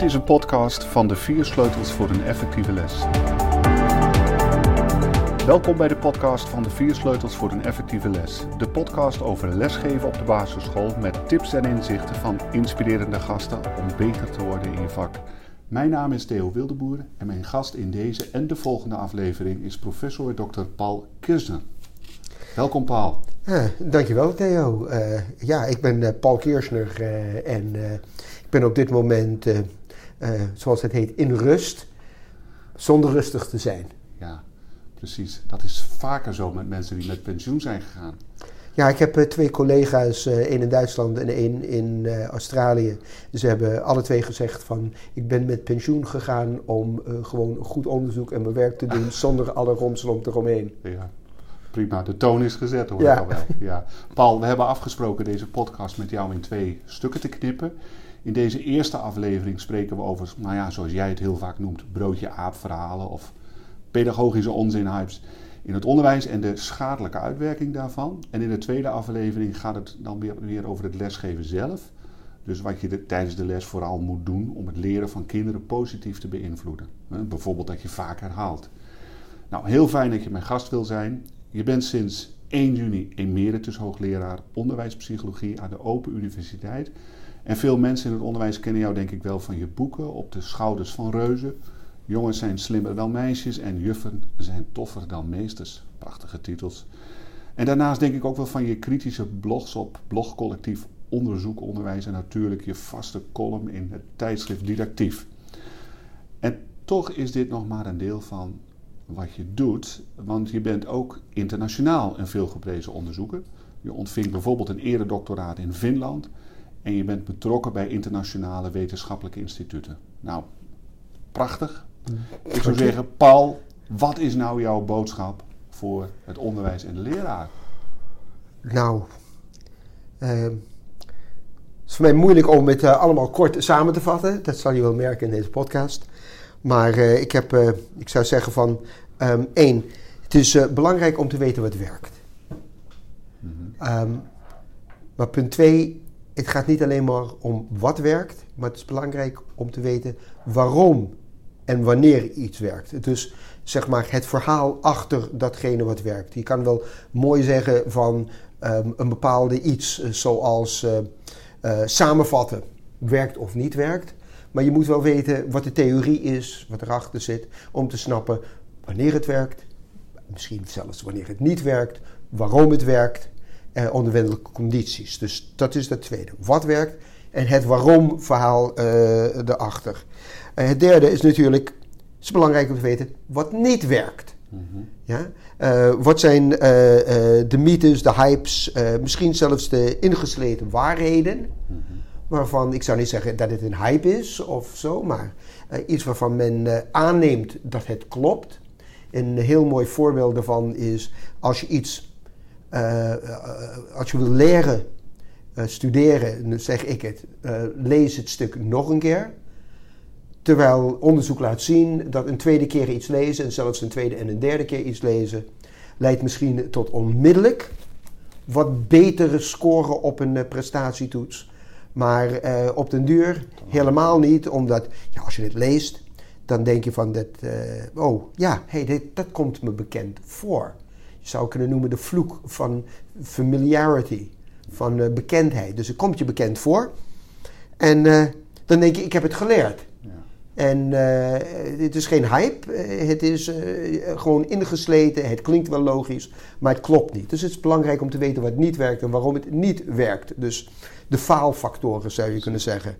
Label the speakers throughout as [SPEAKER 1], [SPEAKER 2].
[SPEAKER 1] Dit is een podcast van de vier sleutels voor een effectieve les. Welkom bij de podcast van de vier sleutels voor een effectieve les. De podcast over lesgeven op de basisschool met tips en inzichten van inspirerende gasten om beter te worden in je vak. Mijn naam is Theo Wildeboer en mijn gast in deze en de volgende aflevering is professor Dr. Paul Kirsner. Welkom Paul.
[SPEAKER 2] Ja, dankjewel Theo. Uh, ja, ik ben uh, Paul Kirchner uh, en ik ben op dit moment, zoals het heet, in rust, zonder rustig te zijn.
[SPEAKER 1] Ja, precies. Dat is vaker zo met mensen die met pensioen zijn gegaan.
[SPEAKER 2] Ja, ik heb twee collega's, één in Duitsland en één in Australië. Ze hebben alle twee gezegd van, ik ben met pensioen gegaan om gewoon goed onderzoek en mijn werk te doen zonder alle romslomp eromheen.
[SPEAKER 1] Ja. Prima, de toon is gezet hoor ja. al wel. Ja. Paul, we hebben afgesproken deze podcast met jou in twee stukken te knippen. In deze eerste aflevering spreken we over, nou ja, zoals jij het heel vaak noemt, broodje-aap verhalen of pedagogische onzinhypes in het onderwijs en de schadelijke uitwerking daarvan. En in de tweede aflevering gaat het dan weer, over het lesgeven zelf. Dus wat je de, tijdens de les vooral moet doen om het leren van kinderen positief te beïnvloeden. Bijvoorbeeld dat je vaak herhaalt. Nou, heel fijn dat je mijn gast wil zijn. Je bent sinds 1 juni emeritus hoogleraar onderwijspsychologie aan de Open Universiteit. En veel mensen in het onderwijs kennen jou denk ik wel van je boeken op de schouders van reuzen. Jongens zijn slimmer dan meisjes en juffen zijn toffer dan meesters. Prachtige titels. En daarnaast denk ik ook wel van je kritische blogs op blogcollectief Onderzoek Onderwijs en natuurlijk je vaste column in het tijdschrift Didactief. En toch is dit nog maar een deel van wat je doet, want je bent ook internationaal een veelgeprezen onderzoeker. Je ontving bijvoorbeeld een eredoctoraat in Finland en je bent betrokken bij internationale wetenschappelijke instituten. Nou, prachtig. Ik zou zeggen, Paul, wat is nou jouw boodschap voor het onderwijs en de leraar?
[SPEAKER 2] Nou, uh, het is voor mij moeilijk om het uh, allemaal kort samen te vatten. Dat zal je wel merken in deze podcast. Maar uh, ik, heb, uh, ik zou zeggen van um, één, het is uh, belangrijk om te weten wat werkt. Mm -hmm. um, maar punt twee, het gaat niet alleen maar om wat werkt, maar het is belangrijk om te weten waarom en wanneer iets werkt. Dus zeg maar het verhaal achter datgene wat werkt. Je kan wel mooi zeggen van um, een bepaalde iets, zoals samenvatten, werkt of niet werkt. Maar je moet wel weten wat de theorie is, wat erachter zit, om te snappen wanneer het werkt, misschien zelfs wanneer het niet werkt, waarom het werkt, eh, onder wenselijke condities. Dus dat is het tweede. Wat werkt en het waarom verhaal uh, erachter. Uh, het derde is natuurlijk, het is belangrijk om te weten wat niet werkt. Mm -hmm. ja? Uh, wat zijn de mythes, de hypes, misschien zelfs de ingesleten waarheden. Mm -hmm waarvan ik zou niet zeggen dat het een hype is of zo, maar uh, iets waarvan men uh, aanneemt dat het klopt. Een heel mooi voorbeeld daarvan is als je iets, uh, als je wil leren, studeren, zeg ik het, lees het stuk nog een keer. Terwijl onderzoek laat zien dat een tweede keer iets lezen, en zelfs een tweede en een derde keer iets lezen, leidt misschien tot onmiddellijk wat betere scoren op een prestatietoets maar uh, op den duur helemaal niet, omdat ja, als je dit leest, dan denk je van dat, uh, oh ja, hey, dit, dat komt me bekend voor. Je zou kunnen noemen de vloek van familiarity, van uh, bekendheid. Dus het komt je bekend voor. En dan denk je, ik heb het geleerd. Ja. En het is geen hype, het is gewoon ingesleten, het klinkt wel logisch, maar het klopt niet. Dus het is belangrijk om te weten wat niet werkt en waarom het niet werkt. Dus de faalfactoren, zou je kunnen zeggen.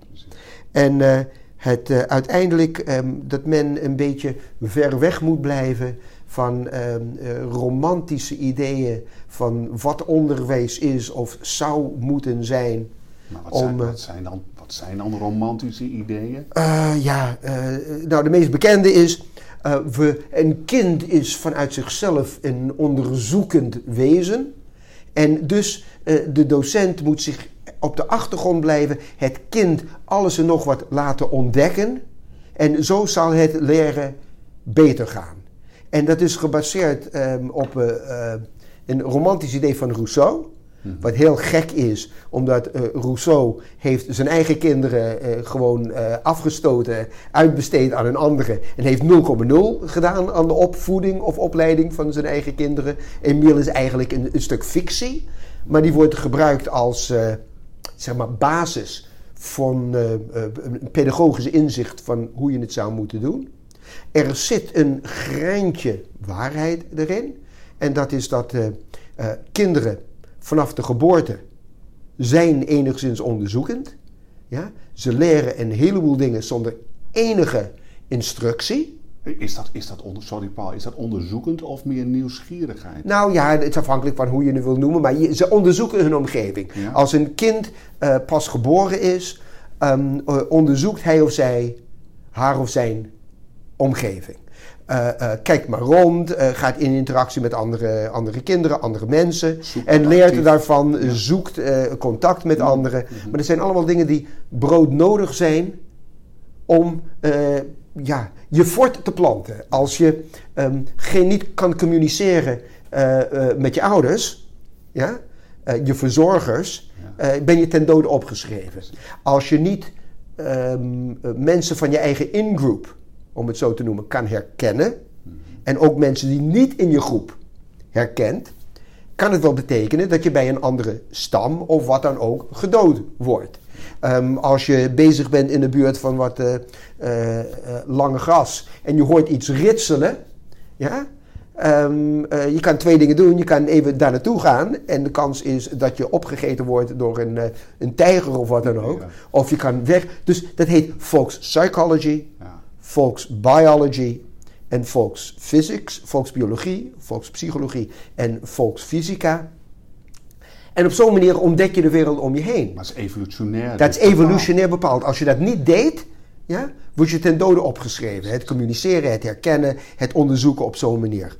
[SPEAKER 2] En uh, het, uh, uiteindelijk um, dat men een beetje ver weg moet blijven van um, uh, romantische ideeën van wat onderwijs is of zou moeten zijn.
[SPEAKER 1] Maar wat, zijn, wat zijn, dan, wat zijn dan romantische ideeën?
[SPEAKER 2] ja, nou de meest bekende is. we, een kind is vanuit zichzelf een onderzoekend wezen. En dus de docent moet zich op de achtergrond blijven, het kind alles en nog wat laten ontdekken. En zo zal het leren beter gaan. En dat is gebaseerd um, op uh, een romantisch idee van Rousseau. Mhm. Wat heel gek is, omdat uh, Rousseau heeft zijn eigen kinderen gewoon afgestoten, uitbesteed aan een andere. En heeft 0,0 gedaan aan de opvoeding of opleiding van zijn eigen kinderen. Emile is eigenlijk een, een stuk fictie, maar die wordt gebruikt als zeg maar basis van een pedagogisch inzicht van hoe je het zou moeten doen. Er zit een greintje waarheid erin. En dat is dat kinderen vanaf de geboorte zijn enigszins onderzoekend. Ja? Ze leren een heleboel dingen zonder enige instructie.
[SPEAKER 1] Is dat, is dat onder, sorry Paul, is dat onderzoekend of meer nieuwsgierigheid?
[SPEAKER 2] Nou ja, het is afhankelijk van hoe je het wil noemen, maar ze onderzoeken hun omgeving. Als een kind uh, pas geboren is, um, onderzoekt hij of zij haar of zijn omgeving. Uh, uh, kijkt maar rond, uh, gaat in interactie met andere, andere kinderen, andere mensen. en leert daarvan, zoekt contact met anderen. Maar dat zijn allemaal dingen die broodnodig zijn om ja, je fort te planten. Als je um, geen, niet kan communiceren met je ouders, ja, je verzorgers, ben je ten dode opgeschreven. Als je niet um, mensen van je eigen ingroep om het zo te noemen, kan herkennen, en ook mensen die niet in je groep herkent, kan het wel betekenen dat je bij een andere stam of wat dan ook gedood wordt. Um, als je bezig bent in de buurt van wat uh, uh, lange gras en je hoort iets ritselen, ja, um, je kan twee dingen doen. Je kan even daar naartoe gaan en de kans is dat je opgegeten wordt door een, een tijger of wat dan ook. Of je kan weg. Dus dat heet volkspsychology. Ja volksbiology en volksphysics, volksbiologie, volkspsychologie en volksfysica. En op zo'n manier ontdek je de wereld om je heen.
[SPEAKER 1] Maar dat is evolutionair.
[SPEAKER 2] Dat is evolutionair bepaald. Als je dat niet deed, ja, word je ten dode opgeschreven. Het communiceren, het herkennen, het onderzoeken op zo'n manier.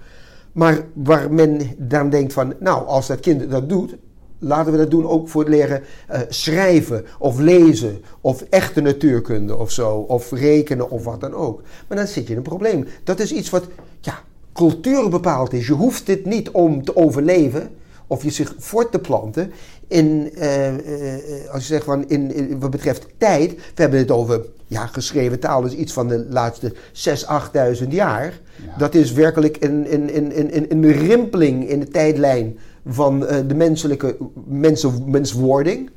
[SPEAKER 2] Maar waar men dan denkt van, nou, als dat kind dat doet, laten we dat doen ook voor het leren uh, schrijven of lezen of echte natuurkunde of zo, of rekenen of wat dan ook. Maar dan zit je in een probleem. Dat is iets wat ja, cultuur bepaald is. Je hoeft dit niet om te overleven of je zich voort te planten. In, uh, uh, als je zegt van in, in, wat betreft tijd, we hebben het over ja, geschreven taal, is iets van de laatste 6.000, 8.000 jaar. Ja. Dat is werkelijk een, een, een, een, een rimpeling in de tijdlijn van uh, de menselijke mensen, menswording.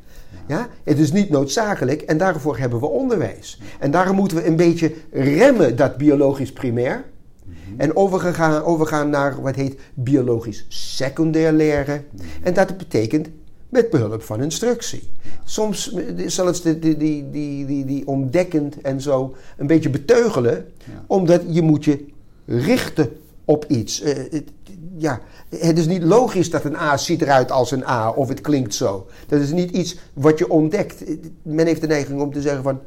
[SPEAKER 2] Ja. Het is niet noodzakelijk en daarvoor hebben we onderwijs. En daarom moeten we een beetje remmen dat biologisch primair. Mhm. En overgaan, overgaan naar wat heet biologisch secundair leren. Mhm. En dat betekent met behulp van instructie. Soms zelfs die, die, die, die, die ontdekkend en zo een beetje beteugelen, omdat je moet je richten op iets. Uh, het, ja, het is niet logisch dat een A ziet eruit als een A of het klinkt zo. Dat is niet iets wat je ontdekt. Men heeft de neiging om te zeggen van...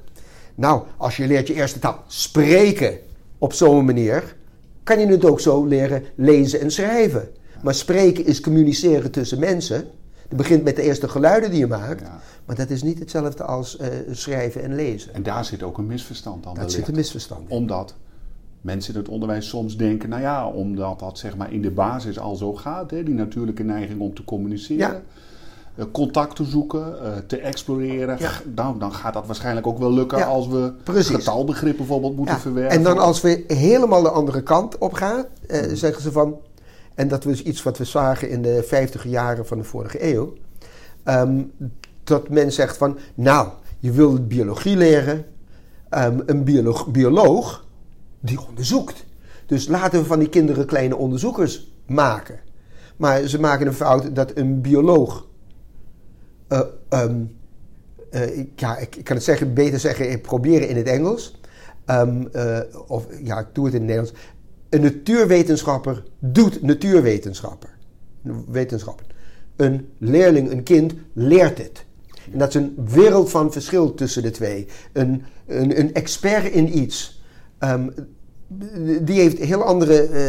[SPEAKER 2] Nou, als je leert je eerste taal spreken op zo'n manier... kan je het ook zo leren lezen en schrijven. Maar spreken is communiceren tussen mensen. Het begint met de eerste geluiden die je maakt. Maar dat is niet hetzelfde als uh, schrijven en lezen.
[SPEAKER 1] En daar zit ook een misverstand aan.
[SPEAKER 2] Dat zit een misverstand
[SPEAKER 1] in. Omdat mensen in het onderwijs soms denken, nou ja, omdat dat zeg maar in de basis al zo gaat, hè, die natuurlijke neiging om te communiceren. Ja. Uh, contact te zoeken, uh, te exploreren. Ja. Nou, dan gaat dat waarschijnlijk ook wel lukken ja, als we precies. getalbegrip bijvoorbeeld moeten verwerken.
[SPEAKER 2] En dan als we helemaal de andere kant op gaan, uh, zeggen ze van, en dat was iets wat we zagen in de 50 jaren van de vorige eeuw, um, dat men zegt van, nou, je wil biologie leren, um, een bioloog, bioloog die onderzoekt. Dus laten we van die kinderen kleine onderzoekers maken. Maar ze maken een fout dat een bioloog. Uh, um, ja, ik, kan het zeggen, beter zeggen, ik probeer in het Engels. Um, uh, of ja, ik doe het in het Nederlands. Een natuurwetenschapper doet natuurwetenschapper. Wetenschappen. Een leerling, een kind, leert het. En dat is een wereld van verschil tussen de twee. Een, een, een expert in iets. Um, die heeft heel andere uh,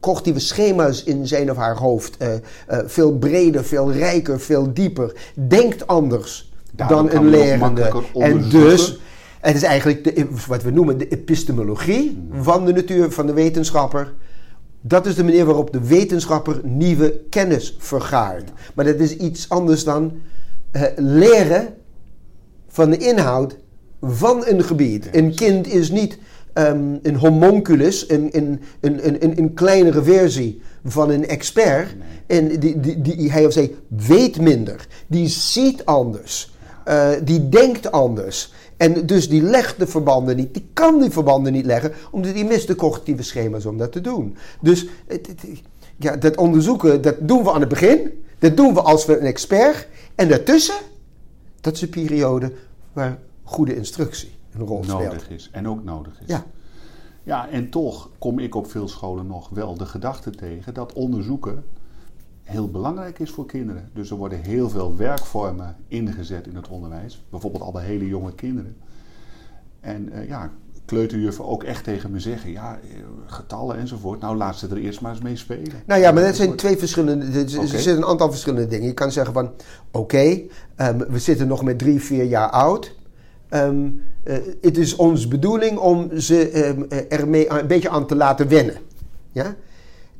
[SPEAKER 2] cognitieve schema's in zijn of haar hoofd. Uh, uh, veel breder, veel rijker, veel dieper. Denkt anders dan een lerende. En dus, het is eigenlijk de, wat we noemen de epistemologie van de natuur, van de wetenschapper. Dat is de manier waarop de wetenschapper nieuwe kennis vergaart. Maar dat is iets anders dan leren van de inhoud van een gebied. Een kind is niet um, een homunculus, een, een, een, een, een kleinere versie van een expert. En die, die, die, hij of zij weet minder. Die ziet anders. Uh, die denkt anders. En dus die legt de verbanden niet. Die kan die verbanden niet leggen, omdat die mist de cognitieve schema's om dat te doen. Dus ja, dat onderzoeken, dat doen we aan het begin. Dat doen we als we een expert. En daartussen, dat is een periode waar goede instructie een rol
[SPEAKER 1] nodig
[SPEAKER 2] speelt.
[SPEAKER 1] is. En ook nodig is.
[SPEAKER 2] Ja.
[SPEAKER 1] Ja, en toch kom ik op veel scholen nog wel de gedachte tegen dat onderzoeken heel belangrijk is voor kinderen. Dus er worden heel veel werkvormen ingezet in het onderwijs. Bijvoorbeeld al bij hele jonge kinderen. En uh, ja, kleuterjuffen ook echt tegen me zeggen: ja, eh, getallen enzovoort. Nou, laat ze er eerst maar eens mee spelen.
[SPEAKER 2] Nou ja, maar dat zijn twee verschillende. Er okay. zitten een aantal verschillende dingen. Je kan zeggen van: oké, okay, um, we zitten nog met drie, vier jaar oud. Um, uh, het is onze bedoeling om ze um, er een beetje aan te laten wennen. Ja?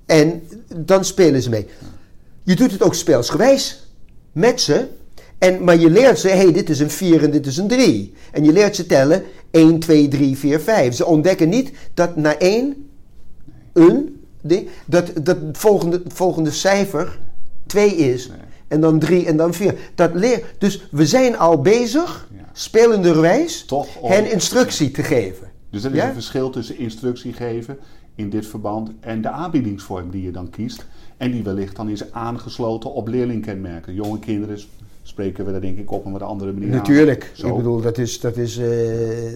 [SPEAKER 2] En dan spelen ze mee. Je doet het ook speelsgewijs met ze. En, maar je leert ze, hé, hey, dit is een 4 en dit is een 3. En je leert ze tellen 1, 2, 3, 4, 5. Ze ontdekken niet dat na 1, een, die, dat dat het volgende, volgende cijfer 2 is. Nee. En dan 3 en dan 4. Dat leer, dus we zijn al bezig, ja. Spelenderwijs,
[SPEAKER 1] Toch om,
[SPEAKER 2] hen instructie te geven.
[SPEAKER 1] Dus er is ja? een verschil tussen instructie geven in dit verband en de aanbiedingsvorm die je dan kiest. En die wellicht dan is aangesloten op leerlingkenmerken. Jonge kinderen spreken we daar denk ik op een wat andere manier
[SPEAKER 2] Natuurlijk. Aan. Ik bedoel, dat is, dat, is, uh,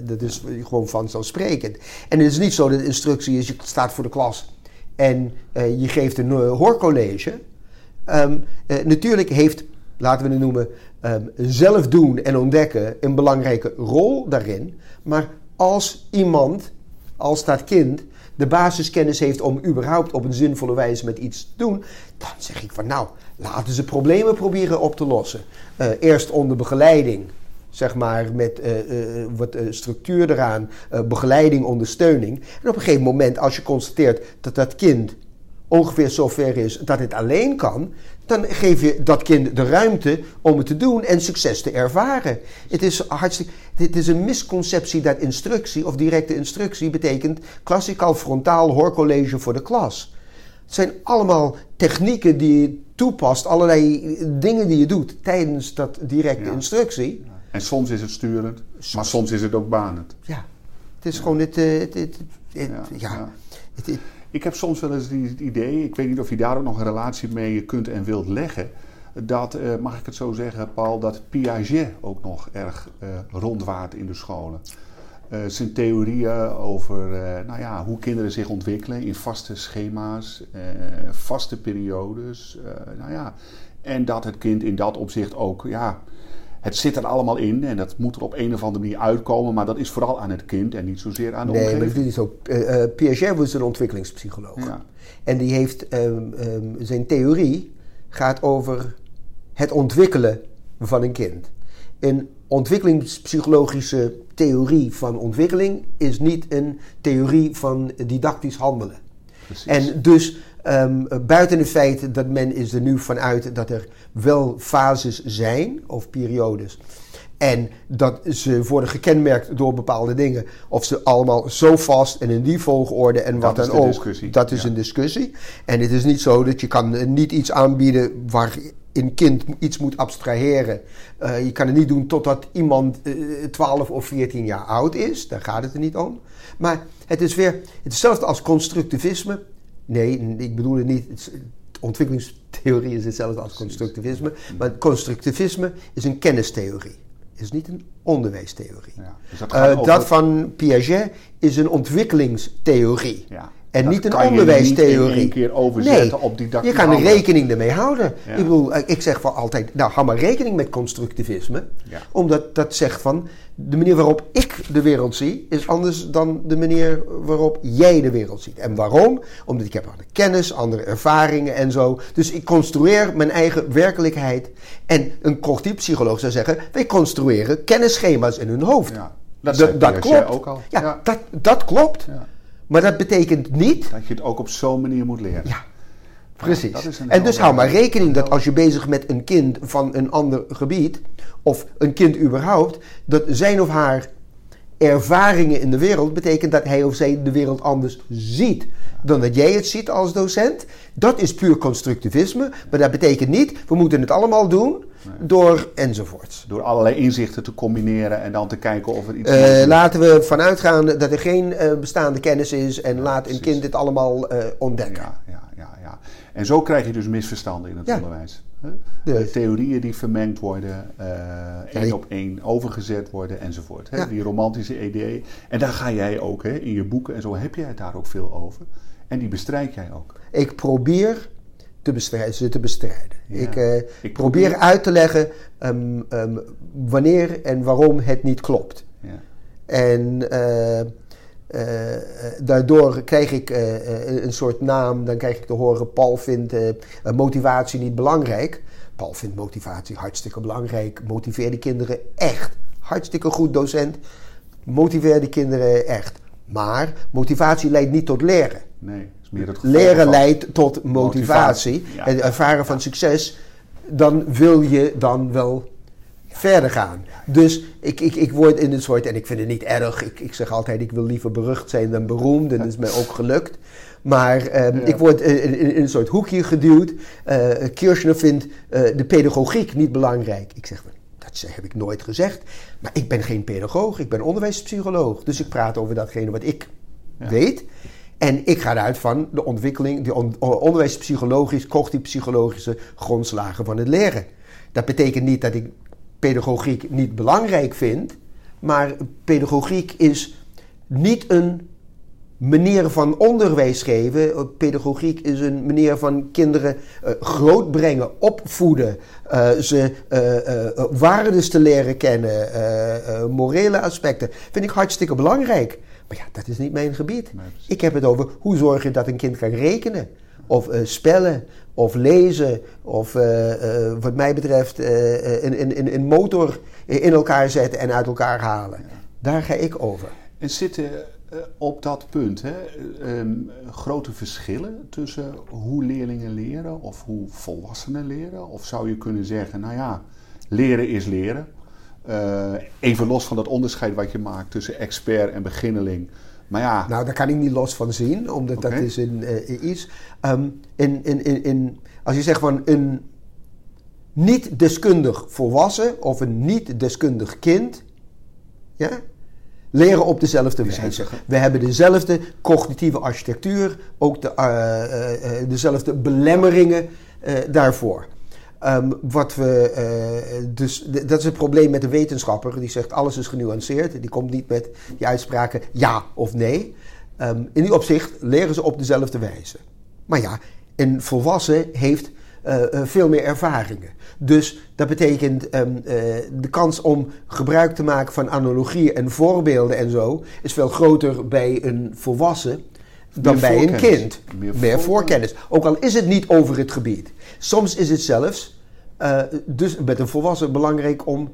[SPEAKER 2] dat is gewoon vanzelfsprekend. En het is niet zo dat instructie is, je staat voor de klas en uh, je geeft een uh, hoorcollege. Um, natuurlijk heeft, laten we het noemen, um, zelf doen en ontdekken een belangrijke rol daarin. Maar als iemand, als dat kind, de basiskennis heeft om überhaupt op een zinvolle wijze met iets te doen, dan zeg ik van nou, laten ze problemen proberen op te lossen. Uh, eerst onder begeleiding, zeg maar met uh, uh, wat structuur eraan, begeleiding, ondersteuning. En op een gegeven moment, als je constateert dat dat kind ongeveer zover is dat het alleen kan, dan geef je dat kind de ruimte om het te doen en succes te ervaren. Het is, hartstikke, het is een misconceptie dat instructie of directe instructie betekent klassikaal frontaal hoorcollege voor de klas. Het zijn allemaal technieken die je toepast, allerlei dingen die je doet tijdens dat directe ja. instructie.
[SPEAKER 1] En soms is het sturend, maar soms is het ook banend.
[SPEAKER 2] Ja, het is ja. gewoon het, het, het, het ja.
[SPEAKER 1] Ik heb soms wel eens het idee, ik weet niet of je daar ook nog een relatie mee kunt en wilt leggen. Dat, uh, mag ik het zo zeggen, Paul, dat Piaget ook nog erg uh, rondwaart in de scholen. Uh, zijn theorieën over nou ja, hoe kinderen zich ontwikkelen in vaste schema's, vaste periodes. nou ja. En dat het kind in dat opzicht ook ja, het zit er allemaal in en dat moet er op een of andere manier uitkomen, maar dat is vooral aan het kind en niet zozeer aan de
[SPEAKER 2] nee,
[SPEAKER 1] omgeving.
[SPEAKER 2] Nee, is. Uh, uh, Piaget was een ontwikkelingspsycholoog. Ja. En die heeft um, um, zijn theorie gaat over het ontwikkelen van een kind. Een ontwikkelingspsychologische theorie van ontwikkeling is niet een theorie van didactisch handelen. Precies. En dus Um, buiten het feit dat men is er nu vanuit dat er wel fases zijn of periodes. En dat ze worden gekenmerkt door bepaalde dingen. Of ze allemaal zo vast en in die volgorde en wat dan ook.
[SPEAKER 1] Discussie.
[SPEAKER 2] Dat is ja. een discussie. En het is niet zo dat je kan niet iets aanbieden waar een kind iets moet abstraheren. Uh, je kan het niet doen totdat iemand uh, 12 of 14 jaar oud is. Daar gaat het er niet om. Maar het is weer hetzelfde als constructivisme. Nee, ik bedoel het niet. Ontwikkelingstheorie is hetzelfde als constructivisme. Maar constructivisme is een kennistheorie. Is niet een onderwijstheorie. Ja, dus dat, uh, over... dat, van Piaget is een ontwikkelingstheorie. Ja. En
[SPEAKER 1] dat
[SPEAKER 2] niet een onderwijstheorie.
[SPEAKER 1] Niet in keer overzetten
[SPEAKER 2] nee,
[SPEAKER 1] op didactisch
[SPEAKER 2] Je kan er rekening ermee houden. Ja. Ik bedoel, ik zeg van altijd, nou hou maar rekening met constructivisme. Ja. Omdat dat zegt van, de manier waarop ik de wereld zie, is anders dan de manier waarop jij de wereld ziet. En waarom? Omdat ik heb andere kennis, andere ervaringen en zo. Dus ik construeer mijn eigen werkelijkheid. En een cognitief psycholoog zou zeggen, wij construeren kennisschema's in hun hoofd.
[SPEAKER 1] Ja. Dat, dat, dat klopt. Ook al.
[SPEAKER 2] Ja, Dat, dat klopt. Maar dat betekent niet...
[SPEAKER 1] Dat je het ook op zo'n manier moet leren.
[SPEAKER 2] Ja, precies. en dus hou maar rekening dat als je bezig met een kind van een ander gebied... of een kind überhaupt... dat zijn of haar ervaringen in de wereld betekent dat hij of zij de wereld anders ziet dan dat jij het ziet als docent. Dat is puur constructivisme, maar dat betekent niet, we moeten het allemaal doen door enzovoorts.
[SPEAKER 1] Door allerlei inzichten te combineren en dan te kijken of er iets...
[SPEAKER 2] Uh, laten we vanuit gaan dat er geen uh, bestaande kennis is en laat een kind dit allemaal uh, ontdekken.
[SPEAKER 1] Ja, ja, ja, ja. En zo krijg je dus misverstanden in het onderwijs. De theorieën die vermengd worden, één op één overgezet worden enzovoort. Hè? Die romantische ideeën. En daar ga jij ook hè, in je boeken en zo heb jij het daar ook veel over. En die bestrijd jij ook.
[SPEAKER 2] Ik probeer te bestrijden, ze te bestrijden. Ik, uh, ik, probeer uit te leggen um, um, wanneer en waarom het niet klopt. Ja. En uh, uh, daardoor krijg ik een soort naam, dan krijg ik te horen: Paul vindt motivatie niet belangrijk. Paul vindt motivatie hartstikke belangrijk. Motiveer de kinderen echt. Hartstikke goed docent. Motiveer de kinderen echt. Maar motivatie leidt niet tot leren.
[SPEAKER 1] Nee, is meer het
[SPEAKER 2] Leren leidt tot motivatie. En ervaren van succes, dan wil je dan wel verder gaan. Dus ik, ik, ik word in een soort, en ik vind het niet erg, ik, ik zeg altijd, ik wil liever berucht zijn dan beroemd, en dat is mij ook gelukt. Maar ehm, ik word in, in, een soort hoekje geduwd. Uh, Kirchner vindt uh, de pedagogiek niet belangrijk. Ik zeg, dat heb ik nooit gezegd. Maar ik ben geen pedagoog, ik ben onderwijspsycholoog. Dus ik praat over datgene wat ik weet. En ik ga eruit van de ontwikkeling, de on onderwijspsychologisch, cognitief-psychologische grondslagen van het leren. Dat betekent niet dat ik pedagogiek niet belangrijk vind, maar pedagogiek is niet een manier van onderwijs geven. Pedagogiek is een manier van kinderen uh, grootbrengen, opvoeden, uh, ze uh, waardes te leren kennen, morele aspecten. Vind ik hartstikke belangrijk. Maar ja, dat is niet mijn gebied. ik heb het over hoe zorg je dat een kind kan rekenen. Of spellen, of lezen, of wat mij betreft een, een, een motor in elkaar zetten en uit elkaar halen. Daar ga ik over.
[SPEAKER 1] En zitten op dat punt hè, um, grote verschillen tussen hoe leerlingen leren of hoe volwassenen leren? Of zou je kunnen zeggen, nou ja, leren is leren. Even los van dat onderscheid wat je maakt tussen expert en beginneling. Maar ja.
[SPEAKER 2] Nou, daar kan ik niet los van zien, omdat okay. dat is een, uh, iets. Um, in, in, in, in, als je zegt van een niet deskundig volwassen of een niet deskundig kind. Ja, leren op dezelfde wijze. We hebben dezelfde cognitieve architectuur, ook de, uh, uh, dezelfde belemmeringen daarvoor. Um, wat we, dus dat is het probleem met de wetenschapper die zegt alles is genuanceerd. Die komt niet met die uitspraken ja of nee. Um, in die opzicht leren ze op dezelfde wijze. Maar ja, een volwassen heeft uh, veel meer ervaringen. Dus dat betekent um, uh, de kans om gebruik te maken van analogieën en voorbeelden en zo is veel groter bij een volwassen dan meer bij een kind. Meer, meer voorkennis. Ook al is het niet over het gebied. Soms is het zelfs, uh, dus met een volwassen, belangrijk om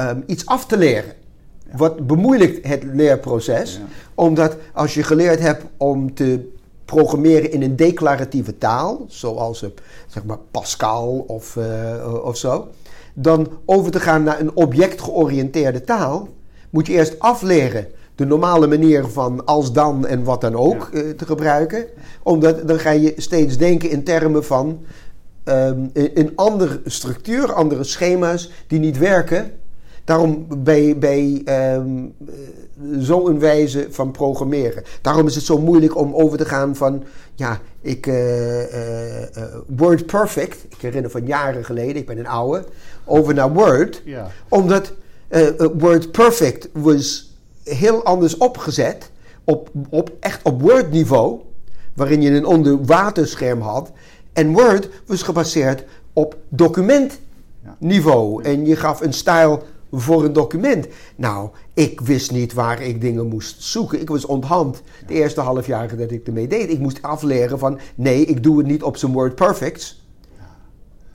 [SPEAKER 2] um, iets af te leren. Ja. Wat bemoeilijkt het leerproces, ja. omdat als je geleerd hebt om te programmeren in een declaratieve taal, zoals uh, zeg maar Pascal of, uh, of zo, dan over te gaan naar een objectgeoriënteerde taal, moet je eerst afleren de normale manier van als dan en wat dan ook ja. uh, te gebruiken. Omdat dan ga je steeds denken in termen van um, een andere structuur, andere schema's die niet werken. Daarom bij, bij um, zo'n wijze van programmeren. Daarom is het zo moeilijk om over te gaan van, ja, ik, uh, uh, Word Perfect, ik herinner van jaren geleden, ik ben een oude, over naar Word. Ja. Omdat Word Perfect was heel anders opgezet, op, op, echt op Word niveau, waarin je een onderwaterscherm had. En Word was gebaseerd op documentniveau. Ja. En je gaf een stijl voor een document. Nou, ik wist niet waar ik dingen moest zoeken. Ik was onthand de eerste half jaar dat ik ermee deed. Ik moest afleren van nee, ik doe het niet op zijn Word Perfects.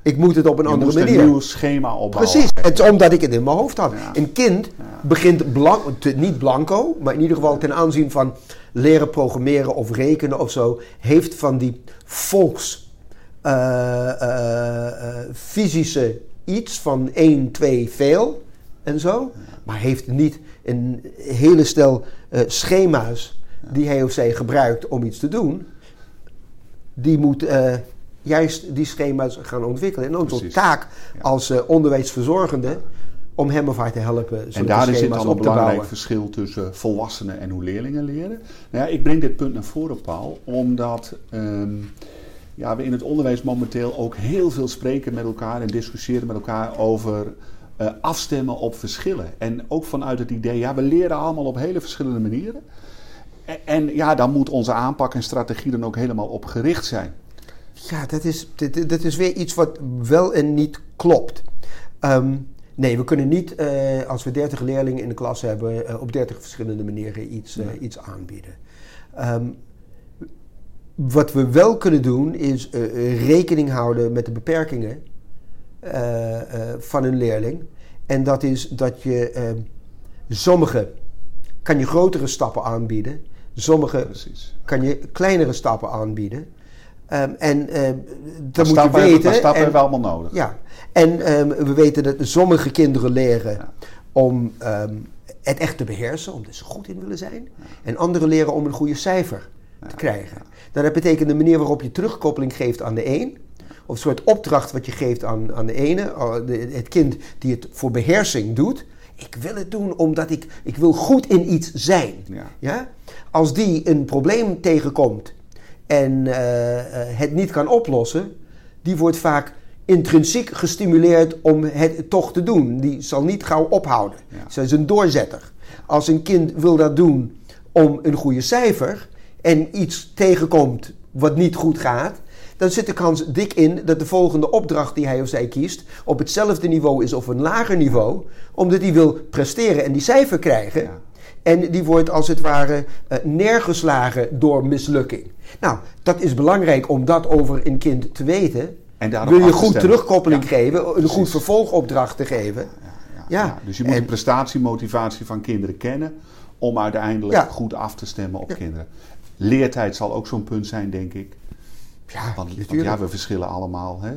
[SPEAKER 2] Ik moet het op een
[SPEAKER 1] je
[SPEAKER 2] andere manier.
[SPEAKER 1] een nieuw schema opbouwen.
[SPEAKER 2] Precies, het is omdat ik het in mijn hoofd had. Ja. Een kind begint blank, niet blanco, maar in ieder geval ten aanzien van leren programmeren of rekenen of zo, heeft van die volks fysische iets van 1, 2, veel en zo. Maar heeft niet een hele stel schema's die hij of zij gebruikt om iets te doen. Die moet juist die schema's gaan ontwikkelen. En onze taak als onderwijsverzorgende om hem of haar te helpen.
[SPEAKER 1] En daar zit dan een belangrijk verschil tussen volwassenen en hoe leerlingen leren. Nou ja, ik breng dit punt naar voren, Paul, omdat ehm, ja, we in het onderwijs momenteel ook heel veel spreken met elkaar en discussiëren met elkaar over uh, afstemmen op verschillen. En ook vanuit het idee, ja, we leren allemaal op hele verschillende manieren. En, en ja, dan moet onze aanpak en strategie dan ook helemaal op gericht zijn.
[SPEAKER 2] Ja, dat is, dat, dat is weer iets wat wel en niet klopt. Um, Nee, we kunnen niet, uh, als we 30 leerlingen in de klas hebben, uh, op 30 verschillende manieren iets, iets aanbieden. Um, wat we wel kunnen doen, is rekening houden met de beperkingen van een leerling. En dat is dat je ehm, sommige kan je grotere stappen aanbieden, sommige Precies. kan je kleinere stappen aanbieden. Um, en
[SPEAKER 1] dat moet je weten. Dat stappen hebben we allemaal nodig.
[SPEAKER 2] Ja, en um, we weten dat sommige kinderen leren om um, het echt te beheersen, omdat ze goed in willen zijn. En anderen leren om een goede cijfer te krijgen. Nou, dat betekent de manier waarop je terugkoppeling geeft aan de een. Of een soort opdracht wat je geeft aan, aan de ene. Het kind die het voor beheersing doet. Ik wil het doen omdat ik, ik wil goed in iets zijn. Ja. ja? Als die een probleem tegenkomt en uh, het niet kan oplossen, die wordt vaak intrinsiek gestimuleerd om het toch te doen. Die zal niet gauw ophouden. Ja. Zij is een doorzetter. Als een kind wil dat doen om een goede cijfer en iets tegenkomt wat niet goed gaat, dan zit de kans dik in dat de volgende opdracht die hij of zij kiest op hetzelfde niveau is of een lager niveau, omdat hij wil presteren en die cijfer krijgen. En die wordt als het ware uh, neergeslagen door mislukking. Nou, dat is belangrijk om dat over een kind te weten. En Wil je goed terugkoppeling geven, een goed vervolgopdracht te geven.
[SPEAKER 1] Ja, ja, Dus je moet de prestatiemotivatie van kinderen kennen om uiteindelijk goed af te stemmen op kinderen. Leertijd zal ook zo'n punt zijn, denk ik. Ja, want, want, ja, we verschillen allemaal. Hè.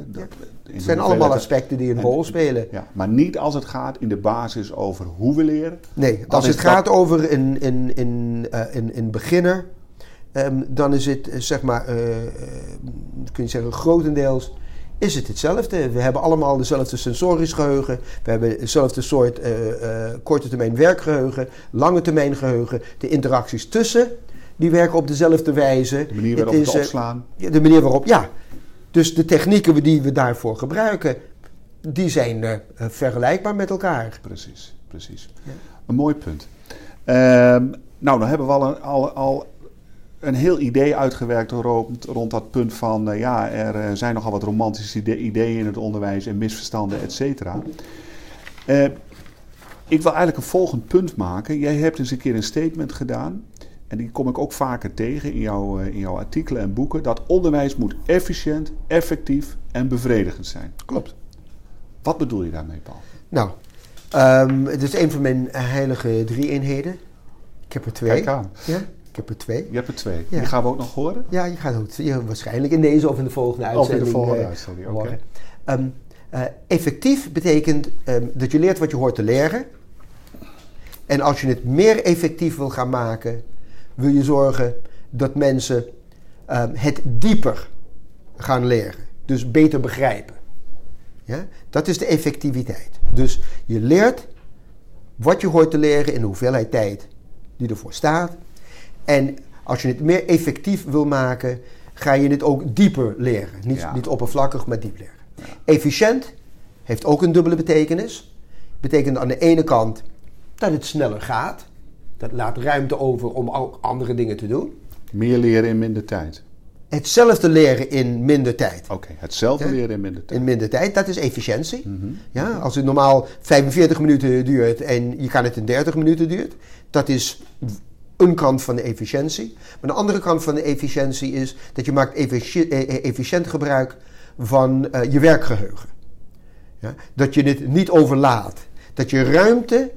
[SPEAKER 2] Het zijn allemaal aspecten die een rol spelen.
[SPEAKER 1] Ja, maar niet als het gaat in de basis over hoe we leren.
[SPEAKER 2] Nee, als het gaat over een, een, een, uh, een, een beginner, um, dan is het zeg maar, uh, kun je zeggen, grotendeels is het hetzelfde. We hebben allemaal dezelfde sensorisch geheugen. We hebben dezelfde soort uh, uh, korte termijn werkgeheugen, lange termijn geheugen. De interacties tussen, die werken op dezelfde wijze.
[SPEAKER 1] De manier waarop we het opslaan.
[SPEAKER 2] de manier waarop, ja. Dus de technieken die we daarvoor gebruiken, die zijn vergelijkbaar met elkaar.
[SPEAKER 1] Precies, precies. Ja. Een mooi punt. Ehm, nou, dan hebben we al, al, al een heel idee uitgewerkt rond, rond dat punt van... Uh, ja, er zijn nogal wat romantische ideeën in het onderwijs en misverstanden, et cetera. Ik wil eigenlijk een volgend punt maken. Jij hebt eens een keer een statement gedaan... en die kom ik ook vaker tegen in, jouw in jouw artikelen en boeken... dat onderwijs moet efficiënt, effectief en bevredigend zijn.
[SPEAKER 2] Klopt.
[SPEAKER 1] Wat bedoel je daarmee, Paul?
[SPEAKER 2] Nou, um, het is een van mijn heilige drie eenheden. Ik heb er twee.
[SPEAKER 1] Kijk aan.
[SPEAKER 2] Ja? Ik heb er twee.
[SPEAKER 1] Je hebt er twee. Die gaan we ook nog horen?
[SPEAKER 2] Ja, je gaat ook ja, waarschijnlijk in deze of in de volgende uitzending.
[SPEAKER 1] Of in de volgende uh, uitzending, oké.
[SPEAKER 2] Um, uh, effectief betekent um, dat je leert wat je hoort te leren. En als je het meer effectief wil gaan maken, wil je zorgen dat mensen um, het dieper gaan leren. Dus beter begrijpen. Ja? Dat is de effectiviteit. Dus je leert wat je hoort te leren in de hoeveelheid tijd die ervoor staat. En als je het meer effectief wil maken, ga je het ook dieper leren. Niet, niet oppervlakkig, maar diep leren. Efficiënt heeft ook een dubbele betekenis. Betekent aan de ene kant dat het sneller gaat. Dat laat ruimte over om ook andere dingen te doen.
[SPEAKER 1] Meer leren in minder tijd.
[SPEAKER 2] Hetzelfde leren in minder tijd.
[SPEAKER 1] Oké, hetzelfde leren in minder tijd.
[SPEAKER 2] In minder tijd, dat is efficiëntie. Mhm. ja, als het normaal 45 minuten duurt en je kan het in 30 minuten duurt, dat is een kant van de efficiëntie. Maar de andere kant van de efficiëntie is dat je maakt efficiënt, eh, eh, efficiënt gebruik van uh, je werkgeheugen. Ja? Dat je het niet overlaat. Dat je ruimte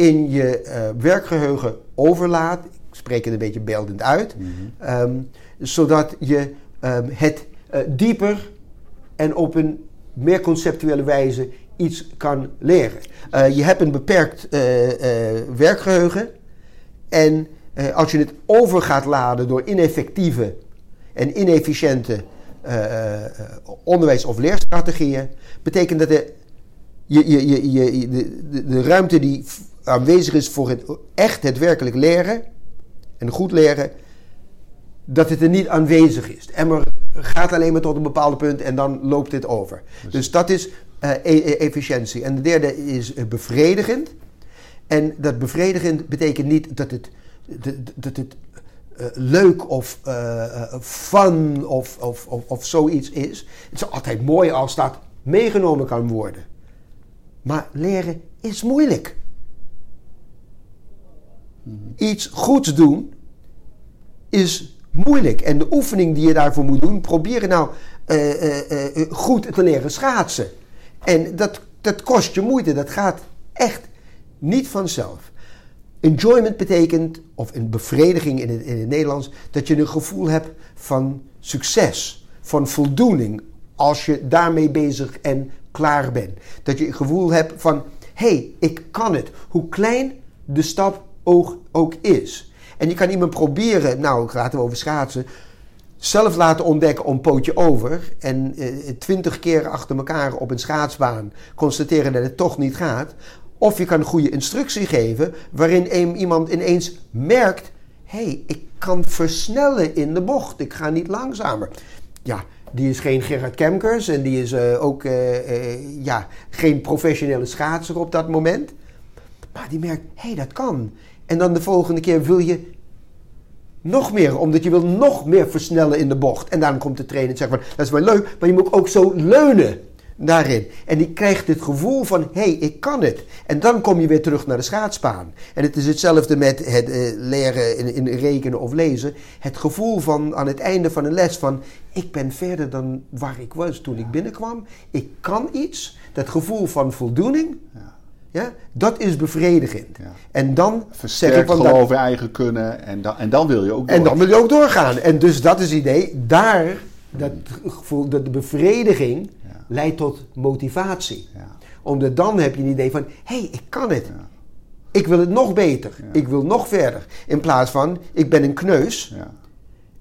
[SPEAKER 2] in je uh, werkgeheugen overlaat. Ik spreek het een beetje beeldend uit. Mm zodat je um, het uh, dieper en op een meer conceptuele wijze iets kan leren. Uh, je hebt een beperkt werkgeheugen. En als je het over gaat laden door ineffectieve en inefficiënte onderwijs- of leerstrategieën, betekent dat de, je, je, je, de, de ruimte die aanwezig is voor het, echt het werkelijk leren en goed leren, dat het er niet aanwezig is. En maar gaat alleen maar tot een bepaald punt en dan loopt dit over. Dus, dat is uh, efficiëntie. En de derde is uh, bevredigend. En dat bevredigend betekent niet dat het, dat het uh, leuk of fun of, of, of, of zoiets is. Het is altijd mooi als dat meegenomen kan worden. Maar leren is moeilijk. Iets goeds doen is moeilijk. En de oefening die je daarvoor moet doen, proberen nou uh, uh, uh, goed te leren schaatsen. En dat, dat kost je moeite, dat gaat echt niet vanzelf. Enjoyment betekent, of een bevrediging in het, in het Nederlands, dat je een gevoel hebt van succes, van voldoening, als je daarmee bezig en klaar bent. Dat je het gevoel hebt van, hé, hey, ik kan het. Hoe klein de stap ook, is. En je kan iemand proberen, nou, laten we over schaatsen, zelf laten ontdekken om pootje over. En eh, twintig keer achter elkaar op een schaatsbaan constateren dat het toch niet gaat. Of je kan een goede instructie geven waarin iemand ineens merkt: hé, hey, ik kan versnellen in de bocht. Ik ga niet langzamer. Ja, die is geen Gerard Kemkers en die is uh, ook uh, ja, geen professionele schaatser op dat moment. Maar die merkt, hé, hey, dat kan. En dan de volgende keer wil je nog meer, omdat je wil nog meer versnellen in de bocht. En dan komt de trainer en zegt van, dat is wel leuk, maar je moet ook zo leunen daarin. En die krijgt het gevoel van, hé, hey, ik kan het. En dan kom je weer terug naar de schaatsbaan. En het is hetzelfde met het uh, leren in, in, rekenen of lezen. Het gevoel van aan het einde van een les van, ik ben verder dan waar ik was toen ik binnenkwam. Ik kan iets. Dat gevoel van voldoening. Ja. Ja, dat is bevredigend. Ja. En dan
[SPEAKER 1] Versterkt zeg ik van geloof in eigen kunnen en dan, en dan wil je ook
[SPEAKER 2] door. En dan wil je ook doorgaan. En dus dat is het idee. Daar, dat gevoel, dat de bevrediging ja. leidt tot motivatie. Ja. Omdat dan heb je een idee van, hé, hey, ik kan het. Ik wil het nog beter. Ik wil nog verder. In plaats van, ik ben een kneus.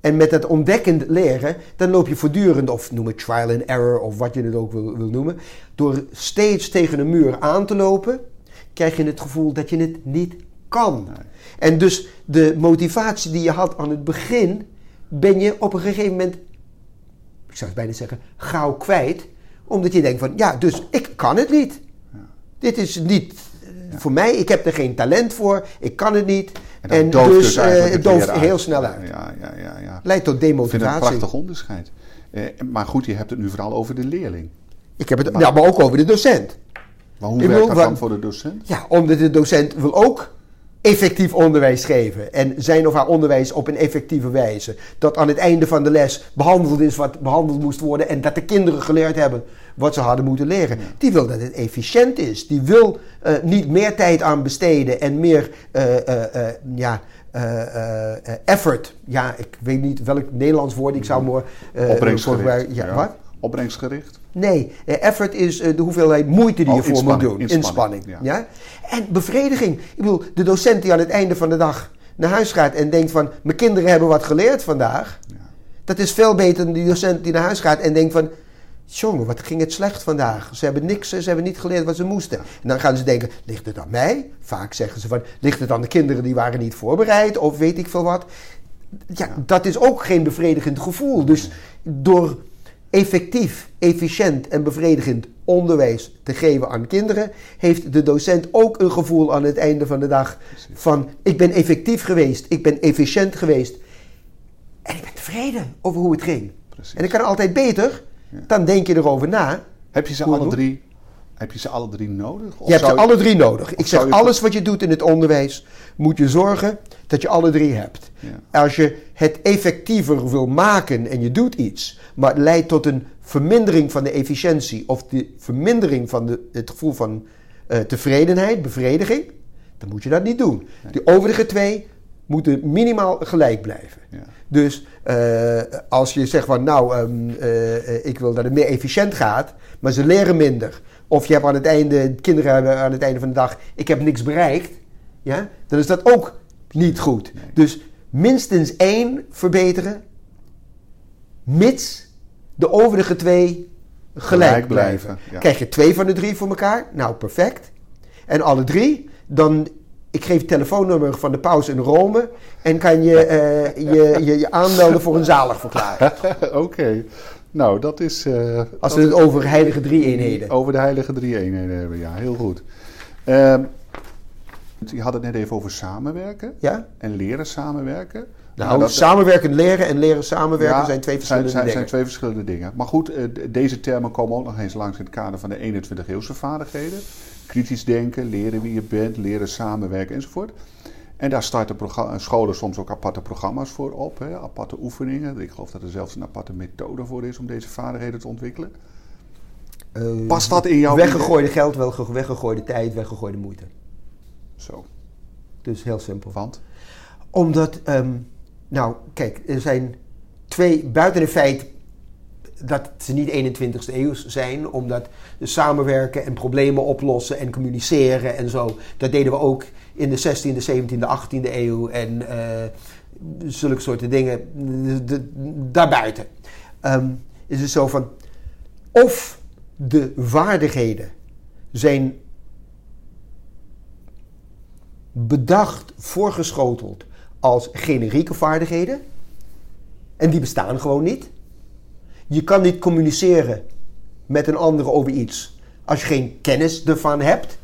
[SPEAKER 2] En met dat ontdekkend leren, dan loop je voortdurend, of noem het trial and error, of wat je het ook wil, wil noemen. Door steeds tegen een muur aan te lopen, krijg je het gevoel dat je het niet kan. En dus de motivatie die je had aan het begin, ben je op een gegeven moment, ik zou het bijna zeggen, gauw kwijt. Omdat je denkt van, ja, dus ik kan het niet. Ja. Dit is niet voor mij, ik heb er geen talent voor, ik kan het niet. En, en dus uh, het dooft heel snel uit. Ja, ja, ja, ja. Leidt tot demotivatie. Ik vind
[SPEAKER 1] een prachtig onderscheid. Eh, maar goed, je hebt het nu vooral over de leerling.
[SPEAKER 2] Ik heb het maar, ja, maar ook over de docent.
[SPEAKER 1] Maar hoe werkt dat dan voor de docent?
[SPEAKER 2] Ja, omdat de docent wil ook effectief onderwijs geven. En zijn of haar onderwijs op een effectieve wijze. Dat aan het einde van de les behandeld is wat behandeld moest worden. En dat de kinderen geleerd hebben wat ze hadden moeten leren. Die wil dat het efficiënt is. Die wil uh, niet meer tijd aan besteden en meer uh, uh, ja, effort. Ja, ik weet niet welk Nederlands woord ik zou maar.
[SPEAKER 1] Opbrengstgericht. Ja, ja. Wat? Opbrengstgericht?
[SPEAKER 2] Nee, effort is de hoeveelheid moeite die oh, je voor moet doen. Inspanning. inspanning ja. ja. En bevrediging. Ik bedoel, de docent die aan het einde van de dag naar huis gaat en denkt van... mijn kinderen hebben wat geleerd vandaag. Ja. Dat is veel beter dan die docent die naar huis gaat en denkt van... Jongen, wat ging het slecht vandaag? Ze hebben niks, ze hebben niet geleerd wat ze moesten. En dan gaan ze denken, ligt het aan mij? Vaak zeggen ze van, ligt het aan de kinderen die waren niet voorbereid? Of weet ik veel wat. Ja, dat is ook geen bevredigend gevoel. Dus door effectief, efficiënt en bevredigend onderwijs te geven aan kinderen, heeft de docent ook een gevoel aan het einde van de dag van ik ben effectief geweest, ik ben efficiënt geweest en ik ben tevreden over hoe het ging. Precies. En ik kan altijd beter, dan denk je erover na.
[SPEAKER 1] Heb je ze alle drie heb je ze alle drie nodig?
[SPEAKER 2] Of je hebt ze alle drie nodig. Ik zeg, alles wat je doet in het onderwijs, moet je zorgen dat je alle drie hebt. Ja. Als je het effectiever wil maken en je doet iets, maar het leidt tot een vermindering van de efficiëntie of de vermindering van de, het gevoel van uh, tevredenheid, bevrediging, dan moet je dat niet doen. De overige twee moeten minimaal gelijk blijven.
[SPEAKER 1] Ja.
[SPEAKER 2] Dus eh, als je zegt van nou, ehm, eh, ik wil dat het meer efficiënt gaat, maar ze leren minder. Of je hebt aan het einde, kinderen hebben aan het einde van de dag, ik heb niks bereikt. Ja, dan is dat ook niet goed. Dus minstens één verbeteren, mits de overige twee gelijk,
[SPEAKER 1] Gelijk
[SPEAKER 2] blijven.
[SPEAKER 1] blijven, ja.
[SPEAKER 2] Krijg je twee van de drie voor elkaar? Nou, perfect. En alle drie, dan... Ik geef het telefoonnummer van de paus in Rome en kan je eh, je, je, je aanmelden voor een zaligverklaring.
[SPEAKER 1] Oké. Nou, dat is... eh,
[SPEAKER 2] Als we het over heilige drie eenheden.
[SPEAKER 1] Over de heilige drie eenheden hebben, ja. Heel goed. Ehm, je had het net even over samenwerken.
[SPEAKER 2] Ja?
[SPEAKER 1] En leren samenwerken.
[SPEAKER 2] Nou,
[SPEAKER 1] dat-
[SPEAKER 2] samenwerken leren en leren samenwerken
[SPEAKER 1] Ja,
[SPEAKER 2] zijn twee verschillende
[SPEAKER 1] zijn,
[SPEAKER 2] dingen.
[SPEAKER 1] zijn twee verschillende dingen. Maar goed, eh, deze termen komen ook nog eens langs in het kader van de 21 eeuwse vaardigheden. Kritisch denken, leren wie je bent, leren samenwerken enzovoort. En daar starten proga- scholen soms ook aparte programma's voor op, hè, aparte oefeningen. Ik geloof dat er zelfs een aparte methode voor is om deze vaardigheden te ontwikkelen.
[SPEAKER 2] Eh,
[SPEAKER 1] Past dat in jouw
[SPEAKER 2] Weggegooide geld, weggegooide tijd, weggegooide moeite.
[SPEAKER 1] Zo,
[SPEAKER 2] Dus heel simpel.
[SPEAKER 1] want?
[SPEAKER 2] Omdat, ehm, nou, kijk, er zijn twee, buiten het feit dat ze niet 21ste eeuw zijn, omdat samenwerken en problemen oplossen en communiceren en zo, dat deden we ook in de 16e, 17e, 18e eeuw en eh, zulke soorten dingen daarbuiten. Ehm, is het zo van, of de vaardigheden zijn bedacht, voorgeschoteld als generieke vaardigheden. En die bestaan gewoon niet. Je kan niet communiceren met een ander over iets als je geen kennis ervan hebt.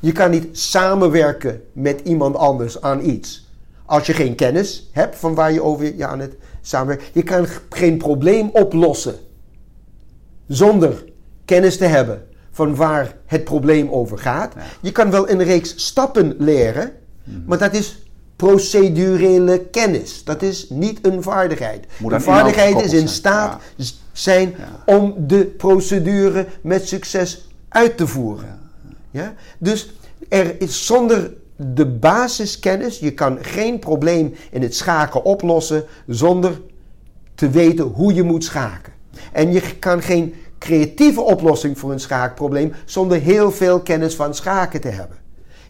[SPEAKER 2] Je kan niet samenwerken met iemand anders aan iets als je geen kennis hebt van waar je over je aan het samenwerken. Je kan geen probleem oplossen zonder kennis te hebben van waar het probleem over gaat. Je kan wel een reeks stappen leren, maar dat is procedurele kennis. Dat is niet een vaardigheid.
[SPEAKER 1] Moet
[SPEAKER 2] een vaardigheid is in staat zijn om de procedure met succes uit te voeren. Ja? Dus er is zonder de basiskennis, je kan geen probleem in het schaken oplossen zonder te weten hoe je moet schaken. En je kan geen creatieve oplossing voor een schaakprobleem zonder heel veel kennis van schaken te hebben.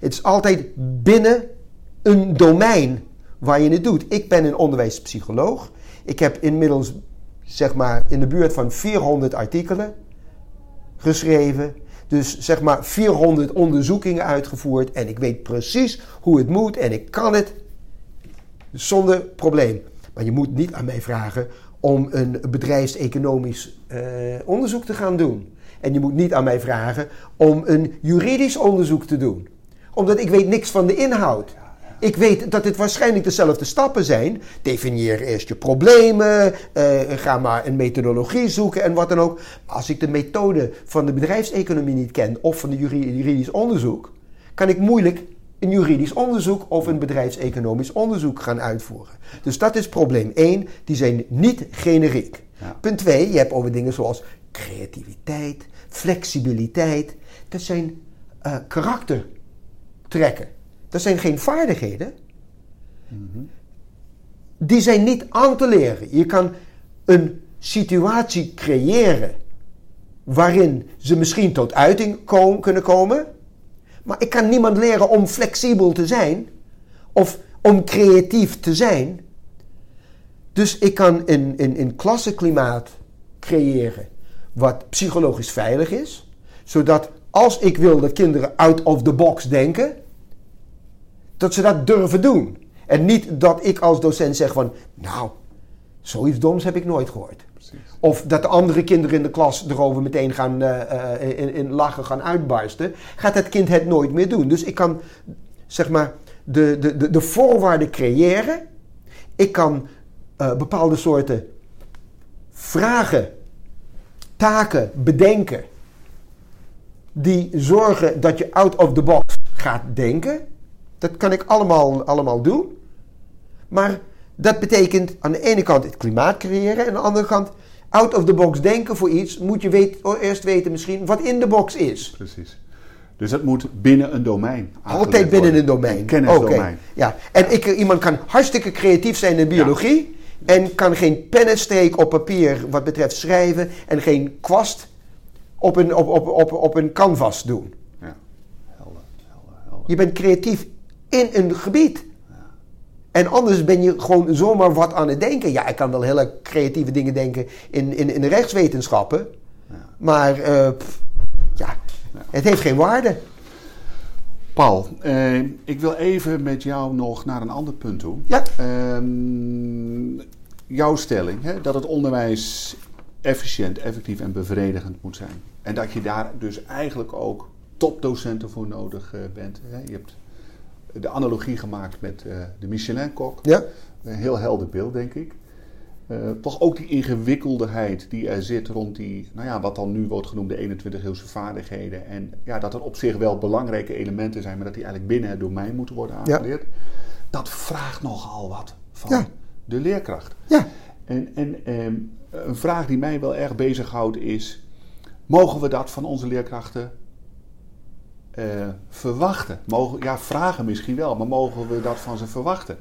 [SPEAKER 2] Het is altijd binnen een domein waar je het doet. Ik ben een onderwijspsycholoog. Ik heb inmiddels zeg maar in de buurt van 400 artikelen geschreven. Dus zeg maar 400 onderzoekingen uitgevoerd. En ik weet precies hoe het moet en ik kan het zonder probleem. Maar je moet niet aan mij vragen om een bedrijfseconomisch eh, onderzoek te gaan doen. En je moet niet aan mij vragen om een juridisch onderzoek te doen. Omdat ik weet niks van de inhoud. Ik weet dat het waarschijnlijk dezelfde stappen zijn. Definieer eerst je problemen. eh, ga maar een methodologie zoeken en wat dan ook. Maar als ik de methode van de bedrijfseconomie niet ken of van de juri- juridisch onderzoek, kan ik moeilijk een juridisch onderzoek of een bedrijfseconomisch onderzoek gaan uitvoeren. Dus dat is probleem 1. Die zijn niet generiek.
[SPEAKER 1] Ja.
[SPEAKER 2] Punt 2. Je hebt over dingen zoals creativiteit, flexibiliteit. Dat zijn eh, karaktertrekken. Dat zijn geen vaardigheden. Die zijn niet aan te leren. Je kan een situatie creëren waarin ze misschien tot uiting ko- kunnen komen. Maar ik kan niemand leren om flexibel te zijn of om creatief te zijn. Dus ik kan een, een, een klassenklimaat creëren wat psychologisch veilig is, zodat als ik wil dat kinderen out of the box denken, dat ze dat durven doen. En niet dat ik als docent zeg van, nou, zoiets doms heb ik nooit gehoord. Of dat de andere kinderen in de klas erover meteen gaan eh, eh, in, in lachen gaan uitbarsten. Gaat het kind het nooit meer doen. Dus ik kan, zeg maar, de, de, de, de voorwaarden creëren. Ik kan eh, bepaalde soorten vragen, taken bedenken. Die zorgen dat je out of the box gaat denken. Dat kan ik allemaal, allemaal doen. Maar dat betekent aan de ene kant het klimaat creëren. En aan de andere kant out of the box denken voor iets. Moet je weet, eerst weten misschien wat in de box is.
[SPEAKER 1] Precies. Dus dat moet binnen een domein.
[SPEAKER 2] Altijd binnen
[SPEAKER 1] worden.
[SPEAKER 2] een domein.
[SPEAKER 1] Een kennisdomein.
[SPEAKER 2] Oké, Ja, en ik, iemand kan hartstikke creatief zijn in biologie. En kan geen pennenstreek op papier wat betreft schrijven. En geen kwast op een, op, op, op, op een canvas doen.
[SPEAKER 1] Ja, helder, helder, helder.
[SPEAKER 2] Je bent creatief in een gebied. En anders ben je gewoon zomaar wat aan het denken. Ja, ik kan wel hele creatieve dingen denken in, in, in de rechtswetenschappen. Maar eh, pff, ja, het heeft geen waarde.
[SPEAKER 1] Paul, eh, ik wil even met jou nog naar een ander punt toe.
[SPEAKER 2] Ja.
[SPEAKER 1] Ehm, jouw stelling, hè, dat het onderwijs efficiënt, effectief en bevredigend moet zijn. En dat je daar dus eigenlijk ook topdocenten voor nodig eh, bent. Hè. Je hebt de analogie gemaakt met eh, de Michelin-kok.
[SPEAKER 2] Ja,
[SPEAKER 1] Een heel helder beeld, denk ik. Eh, toch ook die ingewikkeldeheid die er zit rond die, nou ja, wat dan nu wordt genoemd de 21-eeuwse vaardigheden. En ja, dat er op zich wel belangrijke elementen zijn, maar dat die eigenlijk binnen het domein moeten worden
[SPEAKER 2] Ja.
[SPEAKER 1] aangeleerd. Dat vraagt nogal wat van
[SPEAKER 2] Ja.
[SPEAKER 1] de leerkracht.
[SPEAKER 2] ja,
[SPEAKER 1] En, en ehm, een vraag die mij wel erg bezighoudt is: mogen we dat van onze leerkrachten eh, verwachten? Mogen, ja, vragen misschien wel, maar mogen we dat van ze verwachten?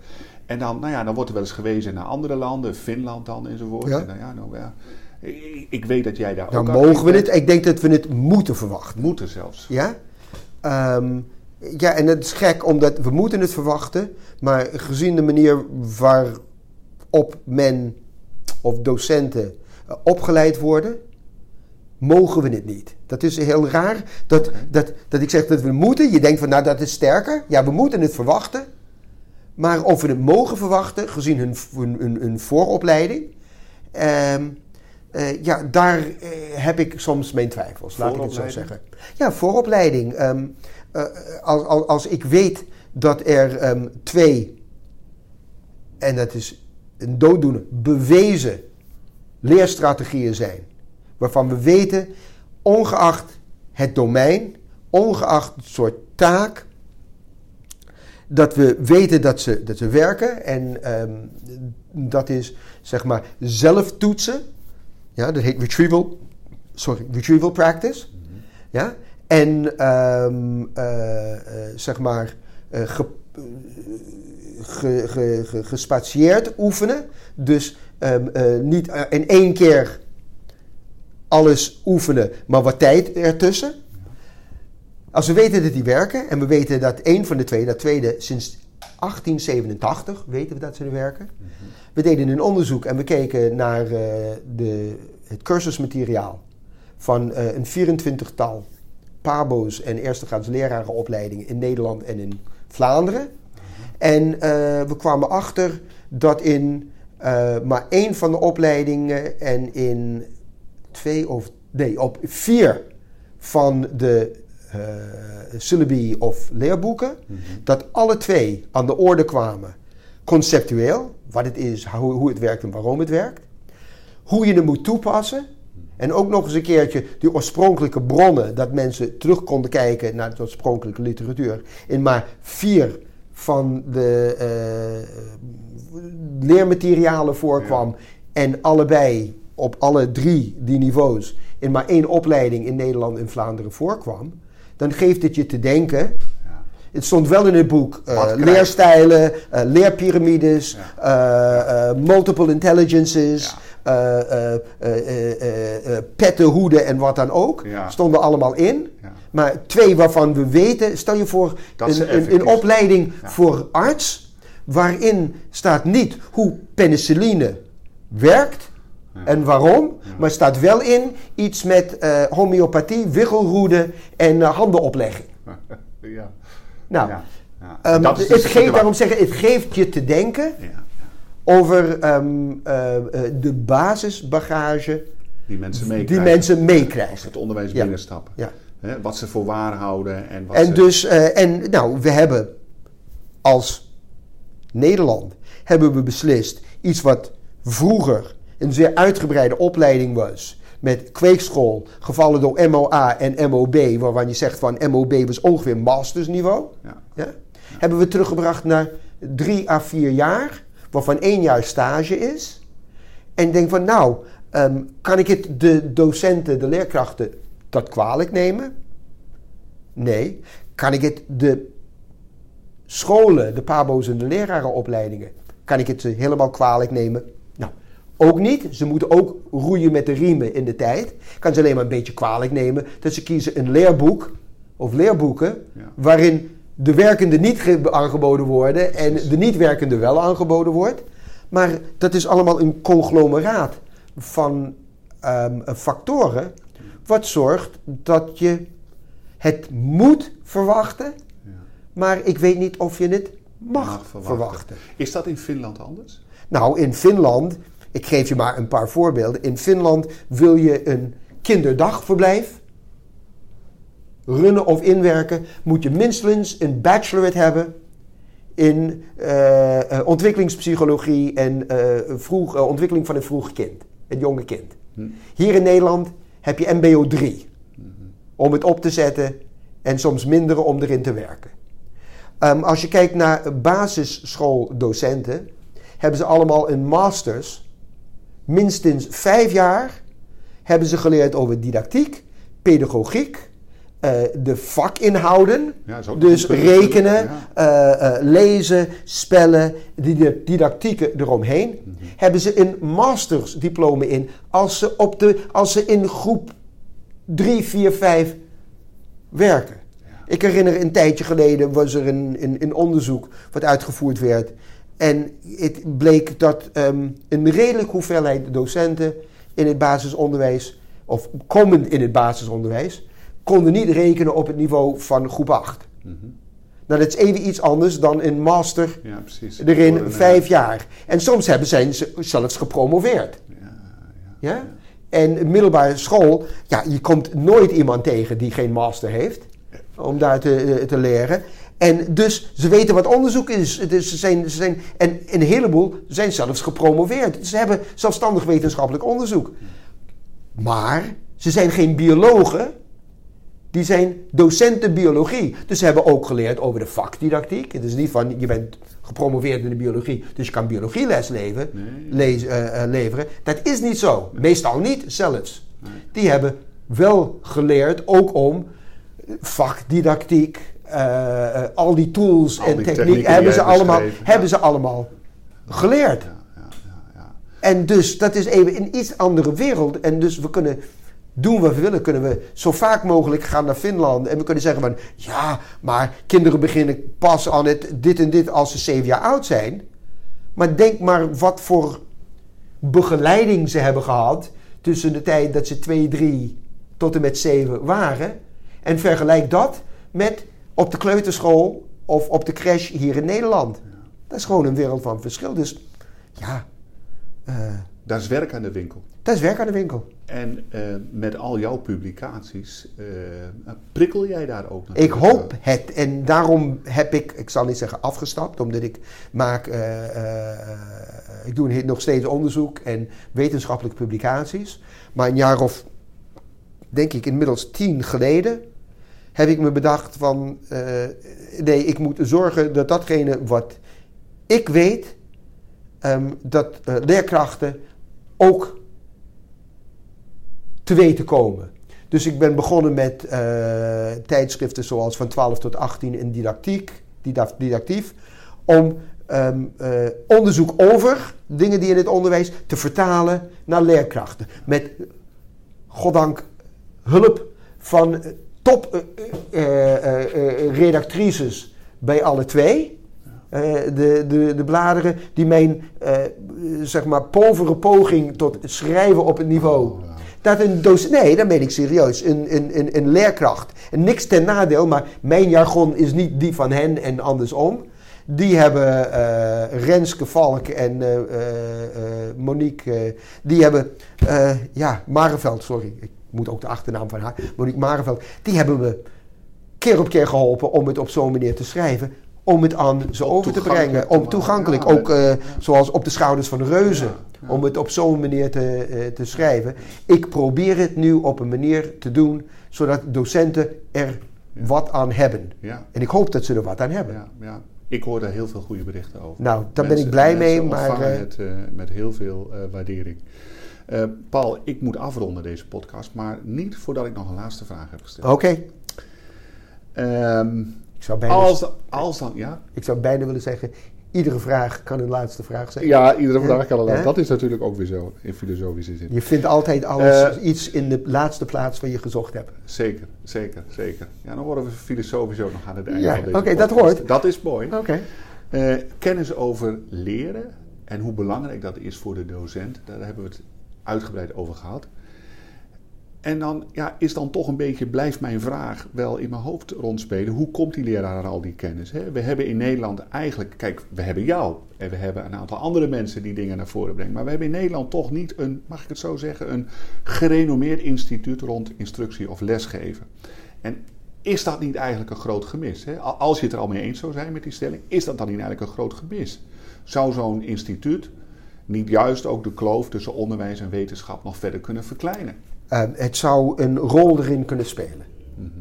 [SPEAKER 1] En dan, nou ja, dan wordt er wel eens gewezen naar andere landen, Finland dan enzovoort.
[SPEAKER 2] Ja.
[SPEAKER 1] En dan, ja, nou, ja, ik, ik weet dat jij daar
[SPEAKER 2] nou
[SPEAKER 1] ook
[SPEAKER 2] mogen we
[SPEAKER 1] bent.
[SPEAKER 2] dit. Ik denk dat we het moeten verwachten.
[SPEAKER 1] Moeten zelfs.
[SPEAKER 2] Ja? Ehm, ja, en het is gek omdat we moeten het verwachten, maar gezien de manier waarop men of docenten eh, opgeleid worden, mogen we het niet. Dat is heel raar dat, dat, dat ik zeg dat we moeten. Je denkt van nou dat is sterker. Ja, we moeten het verwachten. Maar of we het mogen verwachten, gezien hun, hun, hun, hun vooropleiding, ehm, eh, ja, daar eh, heb ik soms mijn twijfels, laat ik het zo zeggen. Ja, vooropleiding. Ehm, eh, als, als, als ik weet dat er ehm, twee, en dat is een dooddoener, bewezen leerstrategieën zijn, waarvan we weten, ongeacht het domein, ongeacht het soort taak, dat we weten dat ze, dat ze werken. En ehm, dat is zeg maar zelftoetsen. Ja, dat heet retrieval, sorry, retrieval practice. Ja? En ehm, eh, zeg maar ge, eh, ge, ge, ge- gespatieerd oefenen. Dus ehm, eh, niet in één keer alles oefenen, maar wat tijd ertussen. Als we weten dat die werken en we weten dat één van de twee, dat tweede sinds 1887 weten we dat ze er werken. We deden een onderzoek en we keken naar eh, de, het cursusmateriaal van eh, een 24-tal pabo's en eerstegraads lerarenopleidingen in Nederland en in Vlaanderen. En eh, we kwamen achter dat in maar één van de opleidingen en in twee of nee, op vier van de eh syllabi of leerboeken, dat alle twee aan de orde kwamen. Conceptueel, wat het is, hoe, hoe het werkt en waarom het werkt. Hoe je het moet toepassen. En ook nog eens een keertje die oorspronkelijke bronnen, dat mensen terug konden kijken naar de oorspronkelijke literatuur. In maar vier van de eh, leermaterialen voorkwam. En allebei op alle drie die niveaus in maar één opleiding in Nederland en Vlaanderen voorkwam. Dan geeft het je te denken.
[SPEAKER 1] Ja.
[SPEAKER 2] Het stond wel in het boek. eh, leerstijlen, eh, leerpyramides, eh, multiple intelligences, eh, petten, hoeden en wat dan ook.
[SPEAKER 1] Ja.
[SPEAKER 2] Stonden allemaal in.
[SPEAKER 1] Ja.
[SPEAKER 2] Maar twee waarvan we weten, stel je voor
[SPEAKER 1] Dat
[SPEAKER 2] een, een, opleiding
[SPEAKER 1] Ja.
[SPEAKER 2] voor arts, waarin staat niet hoe penicilline werkt en waarom, maar staat wel in iets met eh, homeopathie, wiggelroede en eh, handenoplegging.
[SPEAKER 1] ja.
[SPEAKER 2] Nou,
[SPEAKER 1] ja.
[SPEAKER 2] ehm,
[SPEAKER 1] Dat is
[SPEAKER 2] het
[SPEAKER 1] dus
[SPEAKER 2] geeft,
[SPEAKER 1] de-
[SPEAKER 2] daarom zeggen, het geeft je te denken over ehm, eh, de basisbagage
[SPEAKER 1] Die mensen
[SPEAKER 2] die
[SPEAKER 1] meekrijgen.
[SPEAKER 2] mensen
[SPEAKER 1] Als
[SPEAKER 2] meekrijgen.
[SPEAKER 1] het onderwijs binnenstappen.
[SPEAKER 2] Ja.
[SPEAKER 1] Hè, wat ze voor waar houden en wat
[SPEAKER 2] En
[SPEAKER 1] ze...
[SPEAKER 2] dus, en nou, we hebben als Nederland hebben we beslist iets wat vroeger een zeer uitgebreide opleiding was. Met kweekschool, gevallen door MOA en MOB, waarvan je zegt van MOB was ongeveer mastersniveau.
[SPEAKER 1] Ja.
[SPEAKER 2] Ja? Hebben we teruggebracht naar drie à vier jaar, waarvan één jaar stage is. En denk van nou, ehm, kan ik het de docenten, de leerkrachten dat kwalijk nemen? Nee. Kan ik het de scholen, de pabo's en de lerarenopleidingen, kan ik het helemaal kwalijk nemen? Ook niet. Ze moeten ook roeien met de riemen in de tijd. Ik kan ze alleen maar een beetje kwalijk nemen dat ze kiezen een leerboek of leerboeken
[SPEAKER 1] Ja.
[SPEAKER 2] waarin de werkende niet ge- aangeboden worden en de niet werkende wel aangeboden wordt. Maar dat is allemaal een conglomeraat van ehm, factoren wat zorgt dat je het moet verwachten,
[SPEAKER 1] Ja.
[SPEAKER 2] maar ik weet niet of je het mag,
[SPEAKER 1] Mag verwachten.
[SPEAKER 2] verwachten.
[SPEAKER 1] Is dat in Finland anders?
[SPEAKER 2] Nou, in Finland, ik geef je maar een paar voorbeelden. In Finland wil je een kinderdagverblijf runnen of inwerken, moet je minstens een bachelorette hebben in eh, eh, ontwikkelingspsychologie en eh, vroeg, ontwikkeling van het vroege kind, het jonge kind.
[SPEAKER 1] Hm.
[SPEAKER 2] Hier in Nederland heb je MBO 3 om het op te zetten en soms mindere om erin te werken. Ehm, als je kijkt naar basisschooldocenten, hebben ze allemaal een masters. Minstens vijf jaar hebben ze geleerd over didactiek, pedagogiek, eh, de vakinhouden.
[SPEAKER 1] Ja,
[SPEAKER 2] Dus rekenen, eh, eh, lezen, spellen, die de didactieken eromheen.
[SPEAKER 1] Mhm.
[SPEAKER 2] Hebben ze een mastersdiploma in als ze, op de, als ze in groep 3, 4, 5 werken. Ik herinner een tijdje geleden was er een, een, een onderzoek wat uitgevoerd werd. En het bleek dat ehm, een redelijke hoeveelheid docenten in het basisonderwijs, of komend in het basisonderwijs, konden niet rekenen op het niveau van groep 8.
[SPEAKER 1] Mhm.
[SPEAKER 2] Nou, dat is even iets anders dan een master
[SPEAKER 1] Ja, precies.
[SPEAKER 2] erin
[SPEAKER 1] eh,
[SPEAKER 2] vijf jaar. En soms hebben zijn ze zelfs gepromoveerd. Ja? En middelbare school, ja, je komt nooit iemand tegen die geen master heeft. Om daar te, te leren. En dus ze weten wat onderzoek is. Dus ze zijn, ze zijn, en een heleboel zijn zelfs gepromoveerd. Ze hebben zelfstandig wetenschappelijk onderzoek. Maar ze zijn geen biologen. Die zijn docenten biologie. Dus ze hebben ook geleerd over de vakdidactiek. Het is niet van je bent gepromoveerd in de biologie, dus je kan biologieles leven,
[SPEAKER 1] Nee.
[SPEAKER 2] eh, eh, leveren. Dat is niet zo. Meestal niet zelfs. Die hebben wel geleerd ook om vakdidactiek, eh, eh, al die tools
[SPEAKER 1] Al
[SPEAKER 2] en
[SPEAKER 1] die
[SPEAKER 2] techniek hebben ze, allemaal, hebben ze allemaal geleerd.
[SPEAKER 1] Ja, ja, ja, ja.
[SPEAKER 2] En dus dat is even een iets andere wereld. En dus we kunnen doen wat we willen. Kunnen we zo vaak mogelijk gaan naar Finland. En we kunnen zeggen van ja, maar kinderen beginnen pas aan het dit en dit als ze zeven jaar oud zijn. Maar denk maar wat voor begeleiding ze hebben gehad tussen de tijd dat ze 2, 3 tot en met 7 waren. En vergelijk dat met op de kleuterschool of op de crash hier in Nederland. Dat is gewoon een wereld van verschil. Dus ja, eh,
[SPEAKER 1] Daar is werk aan de winkel.
[SPEAKER 2] dat is werk aan de winkel.
[SPEAKER 1] En eh, met al jouw publicaties, eh, prikkel jij daar ook
[SPEAKER 2] Ik
[SPEAKER 1] natuurlijk,
[SPEAKER 2] hoop het. En daarom heb ik, ik zal niet zeggen afgestapt, omdat ik maak, ik doe nog steeds onderzoek en wetenschappelijke publicaties. Maar een jaar of, denk ik, inmiddels tien geleden, heb ik me bedacht van, eh, nee, ik moet zorgen dat datgene wat ik weet, ehm, dat eh, leerkrachten ook te weten komen. Dus ik ben begonnen met eh, tijdschriften zoals van 12 tot 18 in didactiek, didactief, om ehm, eh, onderzoek over dingen die in het onderwijs te vertalen naar leerkrachten. Met, goddank, hulp van eh, top eh, eh, eh, redactrices bij alle twee. De, de, de bladeren die mijn zeg maar povere poging tot schrijven op het niveau.
[SPEAKER 1] Oh.
[SPEAKER 2] Dat een docent, nee, dat meen ik serieus. Een, een, een, een leerkracht. En niks ten nadeel, maar mijn jargon is niet die van hen en andersom. Die hebben eh, Renske Valk en eh, Monique, die hebben, ja, Mareveld, sorry, ik moet ook de achternaam van haar, Monique Mareveld, die hebben me keer op keer geholpen om het op zo'n manier te schrijven. Om het aan ze over te brengen. Om toegankelijk.
[SPEAKER 1] Ja,
[SPEAKER 2] ook eh, zoals op de schouders van reuzen.
[SPEAKER 1] Ja, ja.
[SPEAKER 2] Om het op zo'n manier te, eh, te schrijven. Ik probeer het nu op een manier te doen. Zodat docenten er wat aan hebben. En ik hoop dat ze er wat aan hebben.
[SPEAKER 1] ja, ja. Ik hoor daar heel veel goede berichten over.
[SPEAKER 2] Nou, daar ben ik blij mee. Maar eh,
[SPEAKER 1] het met heel veel waardering. Eh, Paul, ik moet afronden deze podcast, maar niet voordat ik nog een laatste vraag heb gesteld.
[SPEAKER 2] oké.
[SPEAKER 1] Ehm,
[SPEAKER 2] Ik zou bijna,
[SPEAKER 1] als, als dan, ja?
[SPEAKER 2] ik zou bijna willen zeggen, iedere vraag kan een laatste vraag zijn.
[SPEAKER 1] Ja, iedere vraag kan al.
[SPEAKER 2] Ja.
[SPEAKER 1] Dat is natuurlijk ook weer zo in filosofische zin.
[SPEAKER 2] Je vindt altijd alles
[SPEAKER 1] Eh,
[SPEAKER 2] iets in de laatste plaats waar je gezocht hebt.
[SPEAKER 1] Zeker, zeker, zeker. Ja, dan worden we filosofisch ook nog aan het einde
[SPEAKER 2] Ja,
[SPEAKER 1] van deze
[SPEAKER 2] oké, dat hoort.
[SPEAKER 1] Dat is mooi.
[SPEAKER 2] Oké.
[SPEAKER 1] Eh, kennis over leren en hoe belangrijk dat is voor de docent, daar hebben we het uitgebreid over gehad. En dan ja, is dan toch een beetje, blijft mijn vraag wel in mijn hoofd rondspelen. Hoe komt die leraar aan al die kennis? Hè? We hebben in Nederland eigenlijk, kijk, we hebben jou en we hebben een aantal andere mensen die dingen naar voren brengen. Maar we hebben in Nederland toch niet een, mag ik het zo zeggen, een gerenommeerd instituut rond instructie of lesgeven. En is dat niet eigenlijk een groot gemis? Hè? Al- Als je het er al mee eens zou zijn met die stelling, is dat dan niet eigenlijk een groot gemis? Zou zo'n instituut niet juist ook de kloof tussen onderwijs en wetenschap nog verder kunnen verkleinen?
[SPEAKER 2] Ehm, het zou een rol erin kunnen spelen.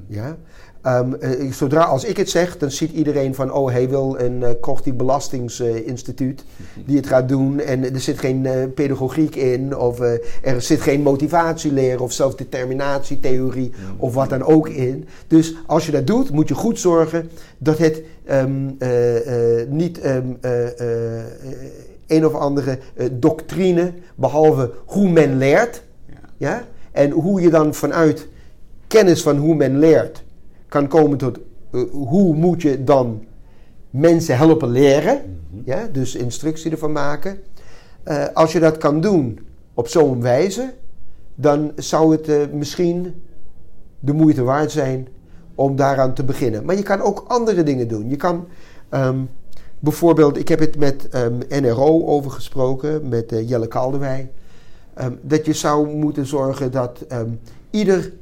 [SPEAKER 2] Ja? Ehm, eh, zodra als ik het zeg, dan ziet iedereen van, oh, hij wil een uh, Korti Belastingsinstituut die het gaat doen. En er zit geen eh, pedagogiek in, of eh, er zit geen motivatieleer of zelfdeterminatietheorie of wat dan ook in. Dus als je dat doet, moet je goed zorgen dat het ehm, eh, eh, niet een of andere eh, doctrine, behalve hoe men leert,
[SPEAKER 1] Ja.
[SPEAKER 2] ja? En hoe je dan vanuit kennis van hoe men leert kan komen tot eh, hoe moet je dan mensen helpen leren. ja? Dus instructie ervan maken. Eh, als je dat kan doen op zo'n wijze, dan zou het misschien de moeite waard zijn om daaraan te beginnen. Maar je kan ook andere dingen doen. Je kan ehm, bijvoorbeeld, ik heb het met ehm, NRO over gesproken, met eh, Jelle Kaldewij. Ehm, dat je zou moeten zorgen dat ehm, ieder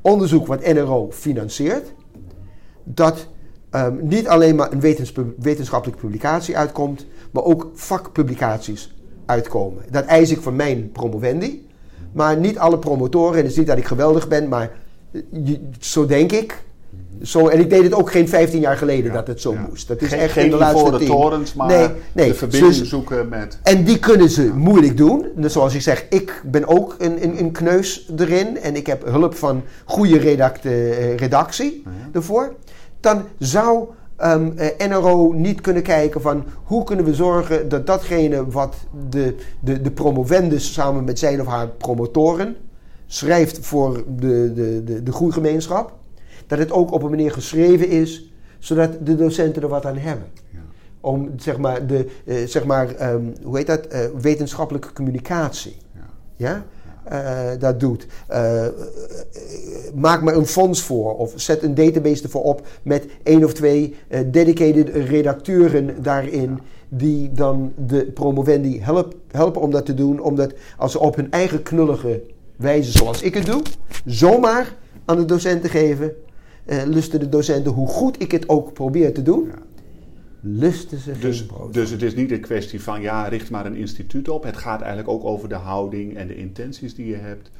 [SPEAKER 2] onderzoek wat NRO financiert, dat niet alleen maar een wetens- wetenschappelijke publicatie uitkomt, maar ook vakpublicaties uitkomen. Dat eis ik van mijn promovendi. Maar niet alle promotoren, en het is niet dat ik geweldig ben, maar eh, zo denk ik. Zo, en ik deed het ook geen 15 jaar geleden
[SPEAKER 1] Ja,
[SPEAKER 2] dat het zo
[SPEAKER 1] ja.
[SPEAKER 2] moest. Dat is
[SPEAKER 1] geen,
[SPEAKER 2] echt
[SPEAKER 1] geen
[SPEAKER 2] de laatste tien.
[SPEAKER 1] torens, maar
[SPEAKER 2] Nee, nee.
[SPEAKER 1] de verbinding
[SPEAKER 2] Dus-
[SPEAKER 1] zoeken met...
[SPEAKER 2] en die kunnen ze moeilijk doen. Dus zoals ik zeg, ik ben ook een, een, een kneus erin. En ik heb hulp van goede redact, eh, redactie ervoor. Dan zou ehm, eh, NRO niet kunnen kijken van hoe kunnen we zorgen dat datgene wat de, de, de promovendus samen met zijn of haar promotoren schrijft voor de, de, de, de groeigemeenschap, dat het ook op een manier geschreven is, zodat de docenten er wat aan hebben
[SPEAKER 1] Ja.
[SPEAKER 2] om zeg maar, de, eh, zeg maar ehm, hoe heet dat, Eh, wetenschappelijke communicatie.
[SPEAKER 1] Ja.
[SPEAKER 2] Ja? Eh, dat doet. Maak maar een fonds voor of zet een database ervoor op met één of twee dedicated redacteuren daarin die dan de promovendi help, helpen om dat te doen. Omdat als ze op hun eigen knullige wijze, zoals ik het doe, zomaar aan de docenten geven, eh, lusten de docenten, hoe goed ik het ook probeer te doen,
[SPEAKER 1] Ja.
[SPEAKER 2] lusten ze
[SPEAKER 1] Dus,
[SPEAKER 2] geen brood.
[SPEAKER 1] dus het is niet een kwestie van ja, richt maar een instituut op. Het gaat eigenlijk ook over de houding en de intenties die je hebt.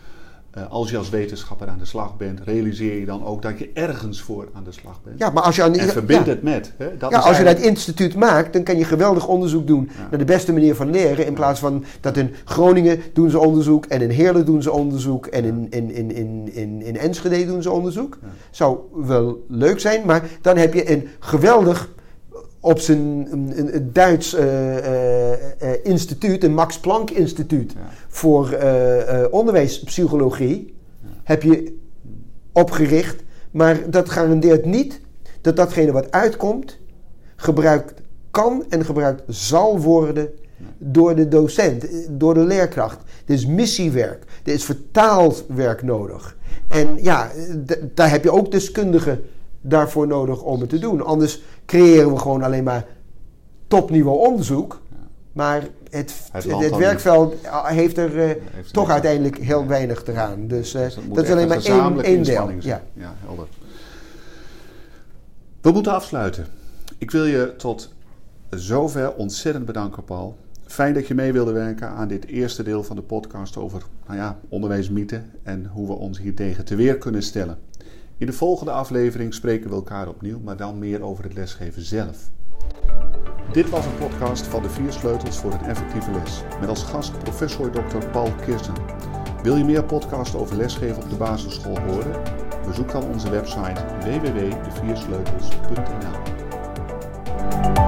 [SPEAKER 1] Eh, als je als wetenschapper aan de slag bent, realiseer je dan ook dat je ergens voor aan de slag bent.
[SPEAKER 2] Ja, maar als je aan
[SPEAKER 1] en verbind
[SPEAKER 2] ja.
[SPEAKER 1] het met. Hè? Dat
[SPEAKER 2] Ja, als je dat instituut maakt, dan kan je geweldig onderzoek doen
[SPEAKER 1] Ja.
[SPEAKER 2] naar de beste manier van leren. In plaats van dat in Groningen doen ze onderzoek en in Heerlen doen ze onderzoek en in, in, in, in, in, in Enschede doen ze onderzoek. Zou wel leuk zijn, maar dan heb je een geweldig op zijn een, een, Duits eh, eh, eh, instituut, een Max Planck instituut
[SPEAKER 1] Ja.
[SPEAKER 2] voor onderwijspsychologie, heb je opgericht. Maar dat garandeert niet dat datgene wat uitkomt gebruikt kan en gebruikt zal worden door de docent, door de leerkracht. Er is missiewerk, er is vertaalwerk nodig. En ja, daar heb je ook deskundigen daarvoor nodig om het te doen. Anders creëren we gewoon alleen maar topniveau onderzoek. Maar het,
[SPEAKER 1] Het
[SPEAKER 2] werkveld heeft er eh,
[SPEAKER 1] Heeft
[SPEAKER 2] toch uiteindelijk heel weinig eraan. Dus, eh,
[SPEAKER 1] Dus
[SPEAKER 2] dat is alleen
[SPEAKER 1] een
[SPEAKER 2] maar één, deel. Ja.
[SPEAKER 1] ja, helder. We moeten afsluiten. Ik wil je tot zover ontzettend bedanken, Paul. Fijn dat je mee wilde werken aan dit eerste deel van de podcast over nou ja, onderwijsmythen en hoe we ons hiertegen te weer kunnen stellen. In de volgende aflevering spreken we elkaar opnieuw, maar dan meer over het lesgeven zelf. Dit was een podcast van de vier sleutels voor een effectieve les. Met als gast professor Dr. Paul Kirsten. Wil je meer podcasts over lesgeven op de basisschool horen? Bezoek dan onze website www.deviersleutels.nl